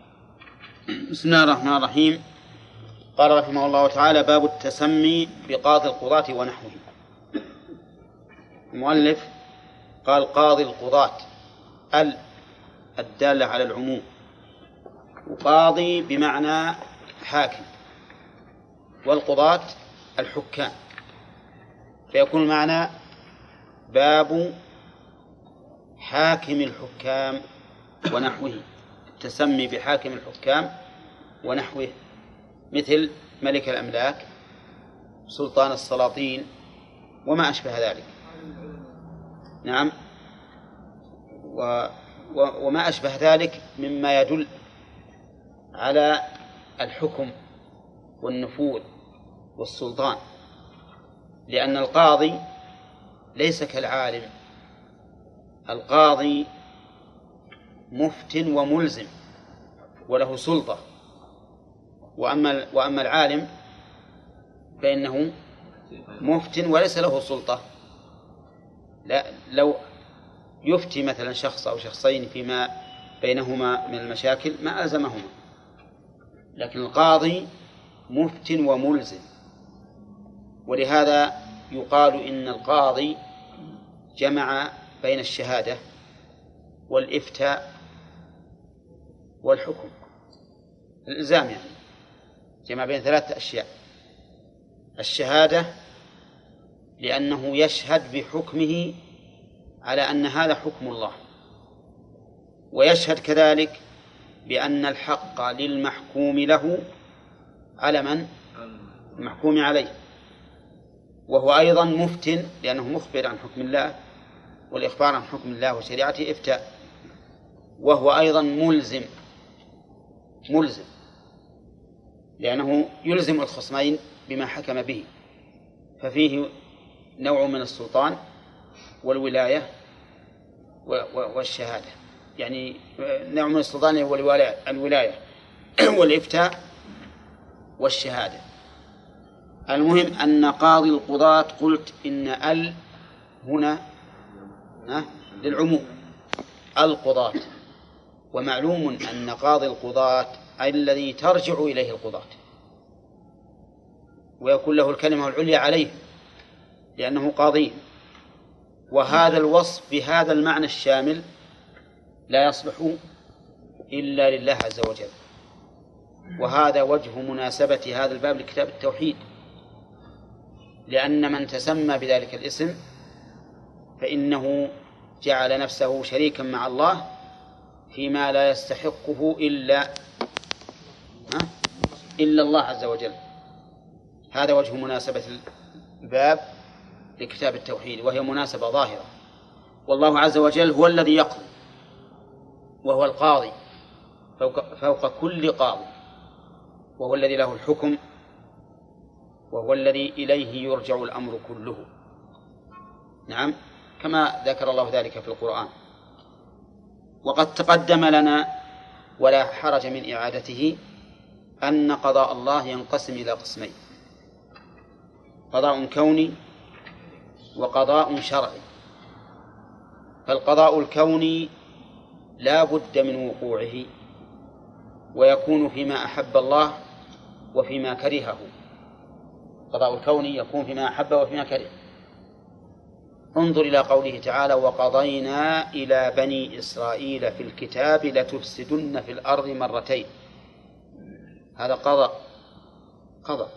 بسم الله الرحمن الرحيم. قال رحمه الله تعالى باب التسمي بقاضي القضاة ونحوه. المؤلف قال قاضي القضاة ال الدالة على العموم وقاضي بمعنى حاكم والقضاة الحكام. فيكون المعنى باب حاكم الحكام ونحوه التسمي بحاكم الحكام ونحوه مثل ملك الأملاك سلطان السلاطين وما أشبه ذلك. نعم. و وما أشبه ذلك مما يدل على الحكم والنفوذ والسلطان لأن القاضي ليس كالعالم القاضي مفت وملزم وله سلطة وأما وأما العالم فإنه مفت وليس له سلطة. لا لو يفتي مثلا شخص أو شخصين فيما بينهما من المشاكل ما ألزمهما. لكن القاضي مفت وملزم. ولهذا يقال إن القاضي جمع بين الشهادة والإفتاء والحكم. الإلزام يعني. جمع بين ثلاثة أشياء. الشهادة لأنه يشهد بحكمه على أن هذا حكم الله. ويشهد كذلك بأن الحق للمحكوم له على من؟ المحكوم عليه. وهو أيضا مفتن لأنه مخبر عن حكم الله والإخبار عن حكم الله وشريعته إفتاء. وهو أيضا ملزم ملزم لأنه يلزم الخصمين بما حكم به. ففيه نوع من السلطان والولاية والشهادة. يعني نوع من السلطان هو الولاية والإفتاء والشهادة. المهم أن قاضي القضاة قلت إن ال هنا للعموم. القضاة. ومعلوم أن قاضي القضاة الذي ترجع إليه القضاة. ويكون له الكلمة العليا عليه. لأنه قاضي. وهذا الوصف بهذا المعنى الشامل لا يصلح إلا لله عز وجل. وهذا وجه مناسبة هذا الباب لكتاب التوحيد. لأن من تسمى بذلك الاسم فإنه جعل نفسه شريكا مع الله فيما لا يستحقه إلا إلا الله عز وجل. هذا وجه مناسبة الباب. لكتاب التوحيد وهي مناسبة ظاهرة. والله عز وجل هو الذي يقضي وهو القاضي فوق, فوق كل قاضي. وهو الذي له الحكم وهو الذي إليه يرجع الأمر كله. نعم كما ذكر الله ذلك في القرآن. وقد تقدم لنا ولا حرج من إعادته أن قضاء الله ينقسم إلى قسمين قضاء كوني وقضاء شرعي. فالقضاء الكوني لا بد من وقوعه ويكون فيما أحب الله وفيما كرهه. القضاء الكوني يكون فيما أحب وفيما كره. انظر إلى قوله تعالى وقضينا إلى بني إسرائيل في الكتاب لتفسدن في الأرض مرتين هذا قضاء قضاء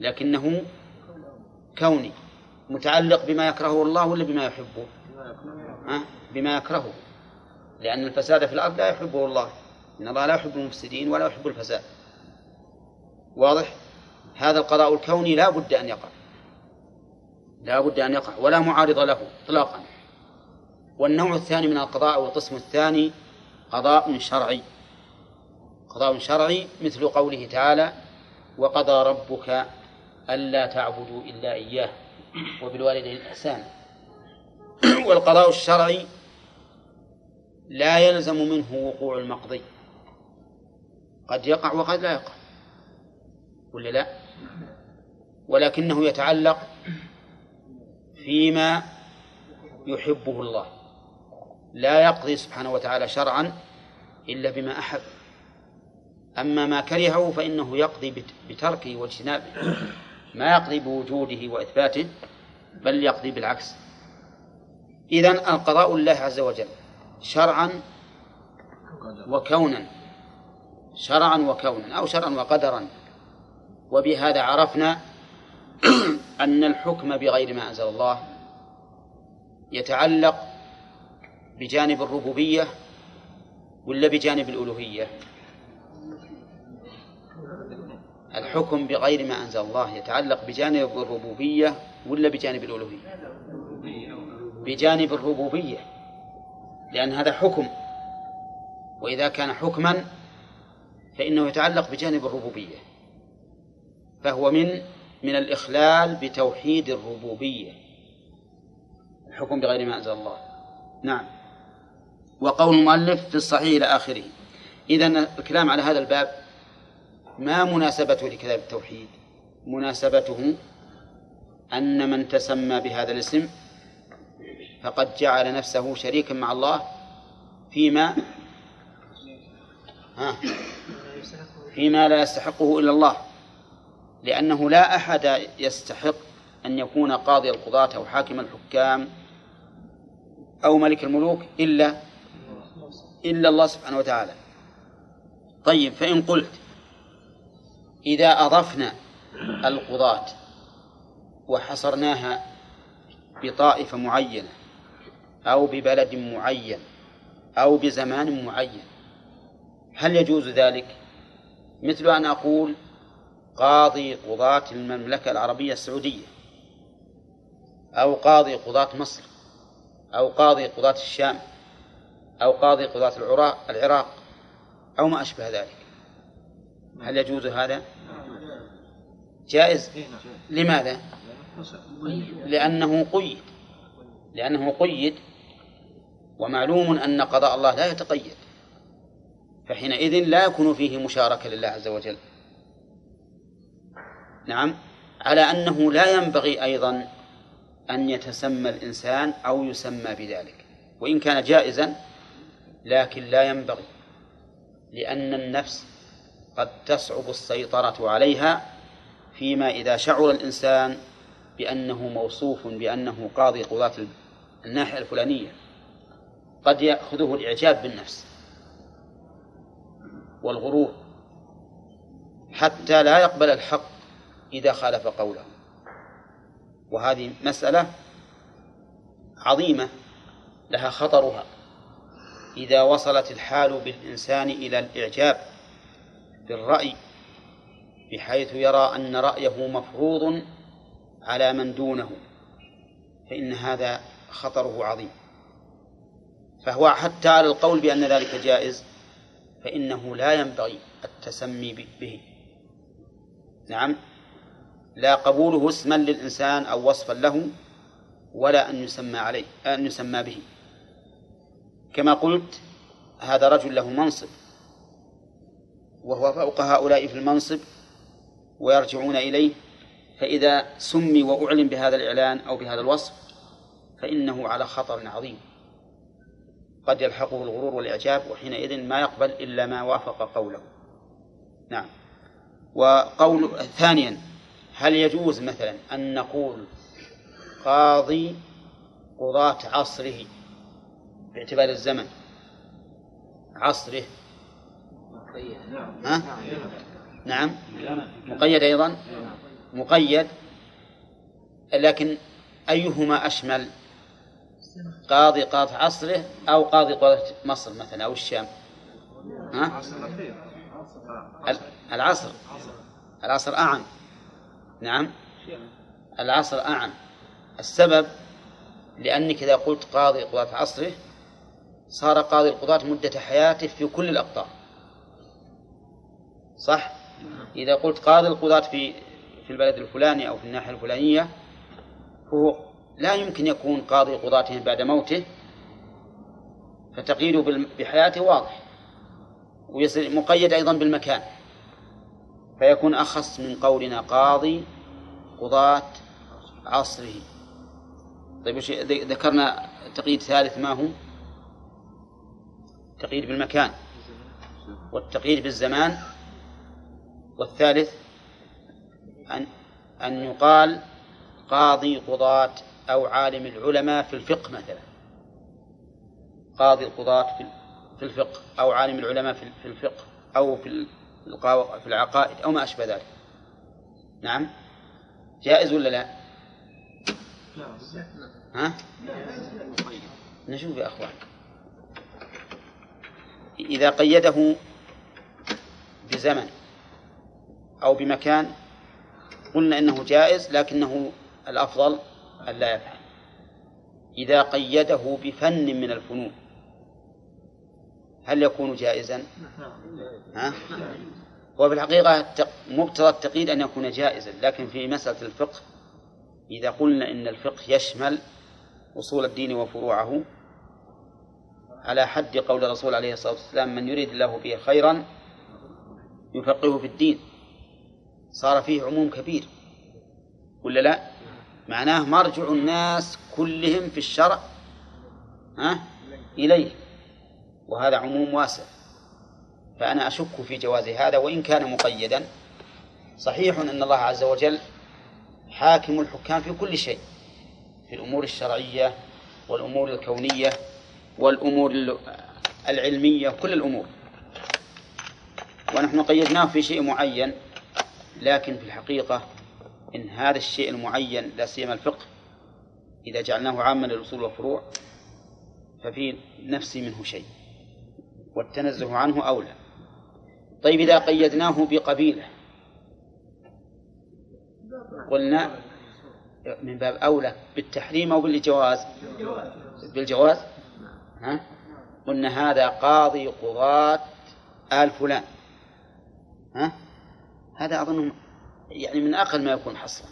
لكنه كوني. متعلق بما يكرهه الله ولا بما يحبه؟ أه؟ بما يكرهه. لأن الفساد في الأرض لا يحبه الله. إن الله لا يحب المفسدين ولا يحب الفساد. واضح؟ هذا القضاء الكوني لا بد أن يقع. لا بد أن يقع ولا معارض له إطلاقا. والنوع الثاني من القضاء أو القسم الثاني قضاء شرعي. قضاء شرعي مثل قوله تعالى وقضى ربك ألا تعبدوا إلا إياه. وبالوالدين إحسانا والقضاء الشرعي لا يلزم منه وقوع المقضي. قد يقع وقد لا يقع. ولا لا؟ ولكنه يتعلق فيما يحبه الله. لا يقضي سبحانه وتعالى شرعا إلا بما أحب. أما ما كرهه فإنه يقضي بتركه واجتنابه. ما يقضي بوجوده وإثباته بل يقضي بالعكس. إذن القضاء لله عز وجل شرعا وكونا شرعا وكونا أو شرعا وقدرا. وبهذا عرفنا أن الحكم بغير ما أنزل الله يتعلق بجانب الربوبية ولا بجانب الألوهية. الحكم بغير ما أنزل الله يتعلق بجانب الربوبية ولا بجانب الألوهية؟ بجانب الربوبية لأن هذا حكم. وإذا كان حكما فإنه يتعلق بجانب الربوبية. فهو من من الإخلال بتوحيد الربوبية. الحكم بغير ما أنزل الله. نعم. وقول المؤلف في الصحيح إلى آخره. إذا الكلام على هذا الباب ما مناسبته لكتاب التوحيد؟ مناسبته أن من تسمى بهذا الاسم فقد جعل نفسه شريكا مع الله فيما؟ ها؟ فيما لا يستحقه إلا الله لأنه لا أحد يستحق أن يكون قاضي القضاة أو حاكم الحكام أو ملك الملوك إلا إلا الله سبحانه وتعالى. طيب فإن قلت إذا أضفنا القضاة وحصرناها بطائفة معينة أو ببلد معين أو بزمان معين هل يجوز ذلك؟ مثل أن أقول قاضي قضاة المملكة العربية السعودية أو قاضي قضاة مصر أو قاضي قضاة الشام أو قاضي قضاة العراق أو ما أشبه ذلك هل يجوز هذا؟ جائز. لماذا؟ لأنه قيد. لأنه قيد ومعلوم أن قضاء الله لا يتقيد. فحينئذ لا يكون فيه مشاركة لله عز وجل. نعم. على أنه لا ينبغي أيضا أن يتسمى الإنسان أو يسمى بذلك. وإن كان جائزا لكن لا ينبغي. لأن النفس قد تصعب السيطرة عليها فيما إذا شعر الإنسان بأنه موصوف بأنه قاضي قضاة الناحية الفلانية قد يأخذه الإعجاب بالنفس والغرور حتى لا يقبل الحق إذا خالف قوله. وهذه مسألة عظيمة لها خطرها. إذا وصلت الحال بالإنسان إلى الإعجاب بالرأي بحيث يرى أن رأيه مفروض على من دونه فإن هذا خطره عظيم. فهو حتى على القول بأن ذلك جائز فإنه لا ينبغي التسمي به. نعم. لا قبوله اسما للإنسان أو وصفا له ولا أن يسمى عليه أن يسمى به. كما قلت هذا رجل له منصب. وهو فوق هؤلاء في المنصب ويرجعون إليه فإذا سمي وأعلن بهذا الإعلان أو بهذا الوصف فإنه على خطر عظيم. قد يلحقه الغرور والإعجاب وحينئذ ما يقبل إلا ما وافق قوله. نعم. وقول ثانيا هل يجوز مثلا أن نقول قاضي قضاة عصره باعتبار الزمن؟ عصره ها؟ نعم. مقيد أيضا؟ مقيد. لكن أيهما أشمل؟ قاضي قاضي عصره أو قاضي قاضي مصر مثلا أو الشام؟ ها؟ العصر. العصر أعم. نعم. العصر أعم. السبب لأنك إذا قلت قاضي قضاة عصره صار قاضي القضاة مدة حياته في كل الأقطار. صح؟ إذا قلت قاضي القضاة في في البلد الفلاني أو في الناحية الفلانية فهو لا يمكن يكون قاضي قضاتهم بعد موته فتقييده بحياته واضح ويصير مقيد أيضا بالمكان فيكون أخص من قولنا قاضي قضاة عصره طيب ذكرنا تقييد ثالث ما هو تقييد بالمكان والتقييد بالزمان والثالث أن أن يقال قاضي قضاة أو عالم العلماء في الفقه مثلا. قاضي القضاة في الفقه أو عالم العلماء في الفقه أو في في العقائد أو ما أشبه ذلك. نعم. جائز ولا لا؟ ها؟ نشوف يا أخوان. إذا قيده بزمن أو بمكان قلنا إنه جائز لكنه الأفضل أن لا يفعل إذا قيده بفن من الفنون هل يكون جائزا؟ ها؟ هو في الحقيقة مقتضى التقييد أن يكون جائزا لكن في مسألة الفقه إذا قلنا إن الفقه يشمل أصول الدين وفروعه على حد قول الرسول عليه الصلاة والسلام من يريد الله به خيرا يفقهه في الدين صار فيه عموم كبير. ولا لا؟ معناه مرجع الناس كلهم في الشرع ها؟ إليه. وهذا عموم واسع. فأنا أشك في جواز هذا وإن كان مقيدا صحيح أن الله عز وجل حاكم الحكام في كل شيء في الأمور الشرعية والأمور الكونية والأمور العلمية كل الأمور. ونحن قيدناه في شيء معين لكن في الحقيقة إن هذا الشيء المعين لا سيما الفقه إذا جعلناه عاما للأصول والفروع ففي نفسي منه شيء والتنزه عنه أولى طيب إذا قيدناه بقبيلة قلنا من باب أولى بالتحريم أو بالجواز بالجواز ها؟ قلنا هذا قاضي قضاة آل فلان ها؟ هذا أظن يعني من أقل ما يكون حصرا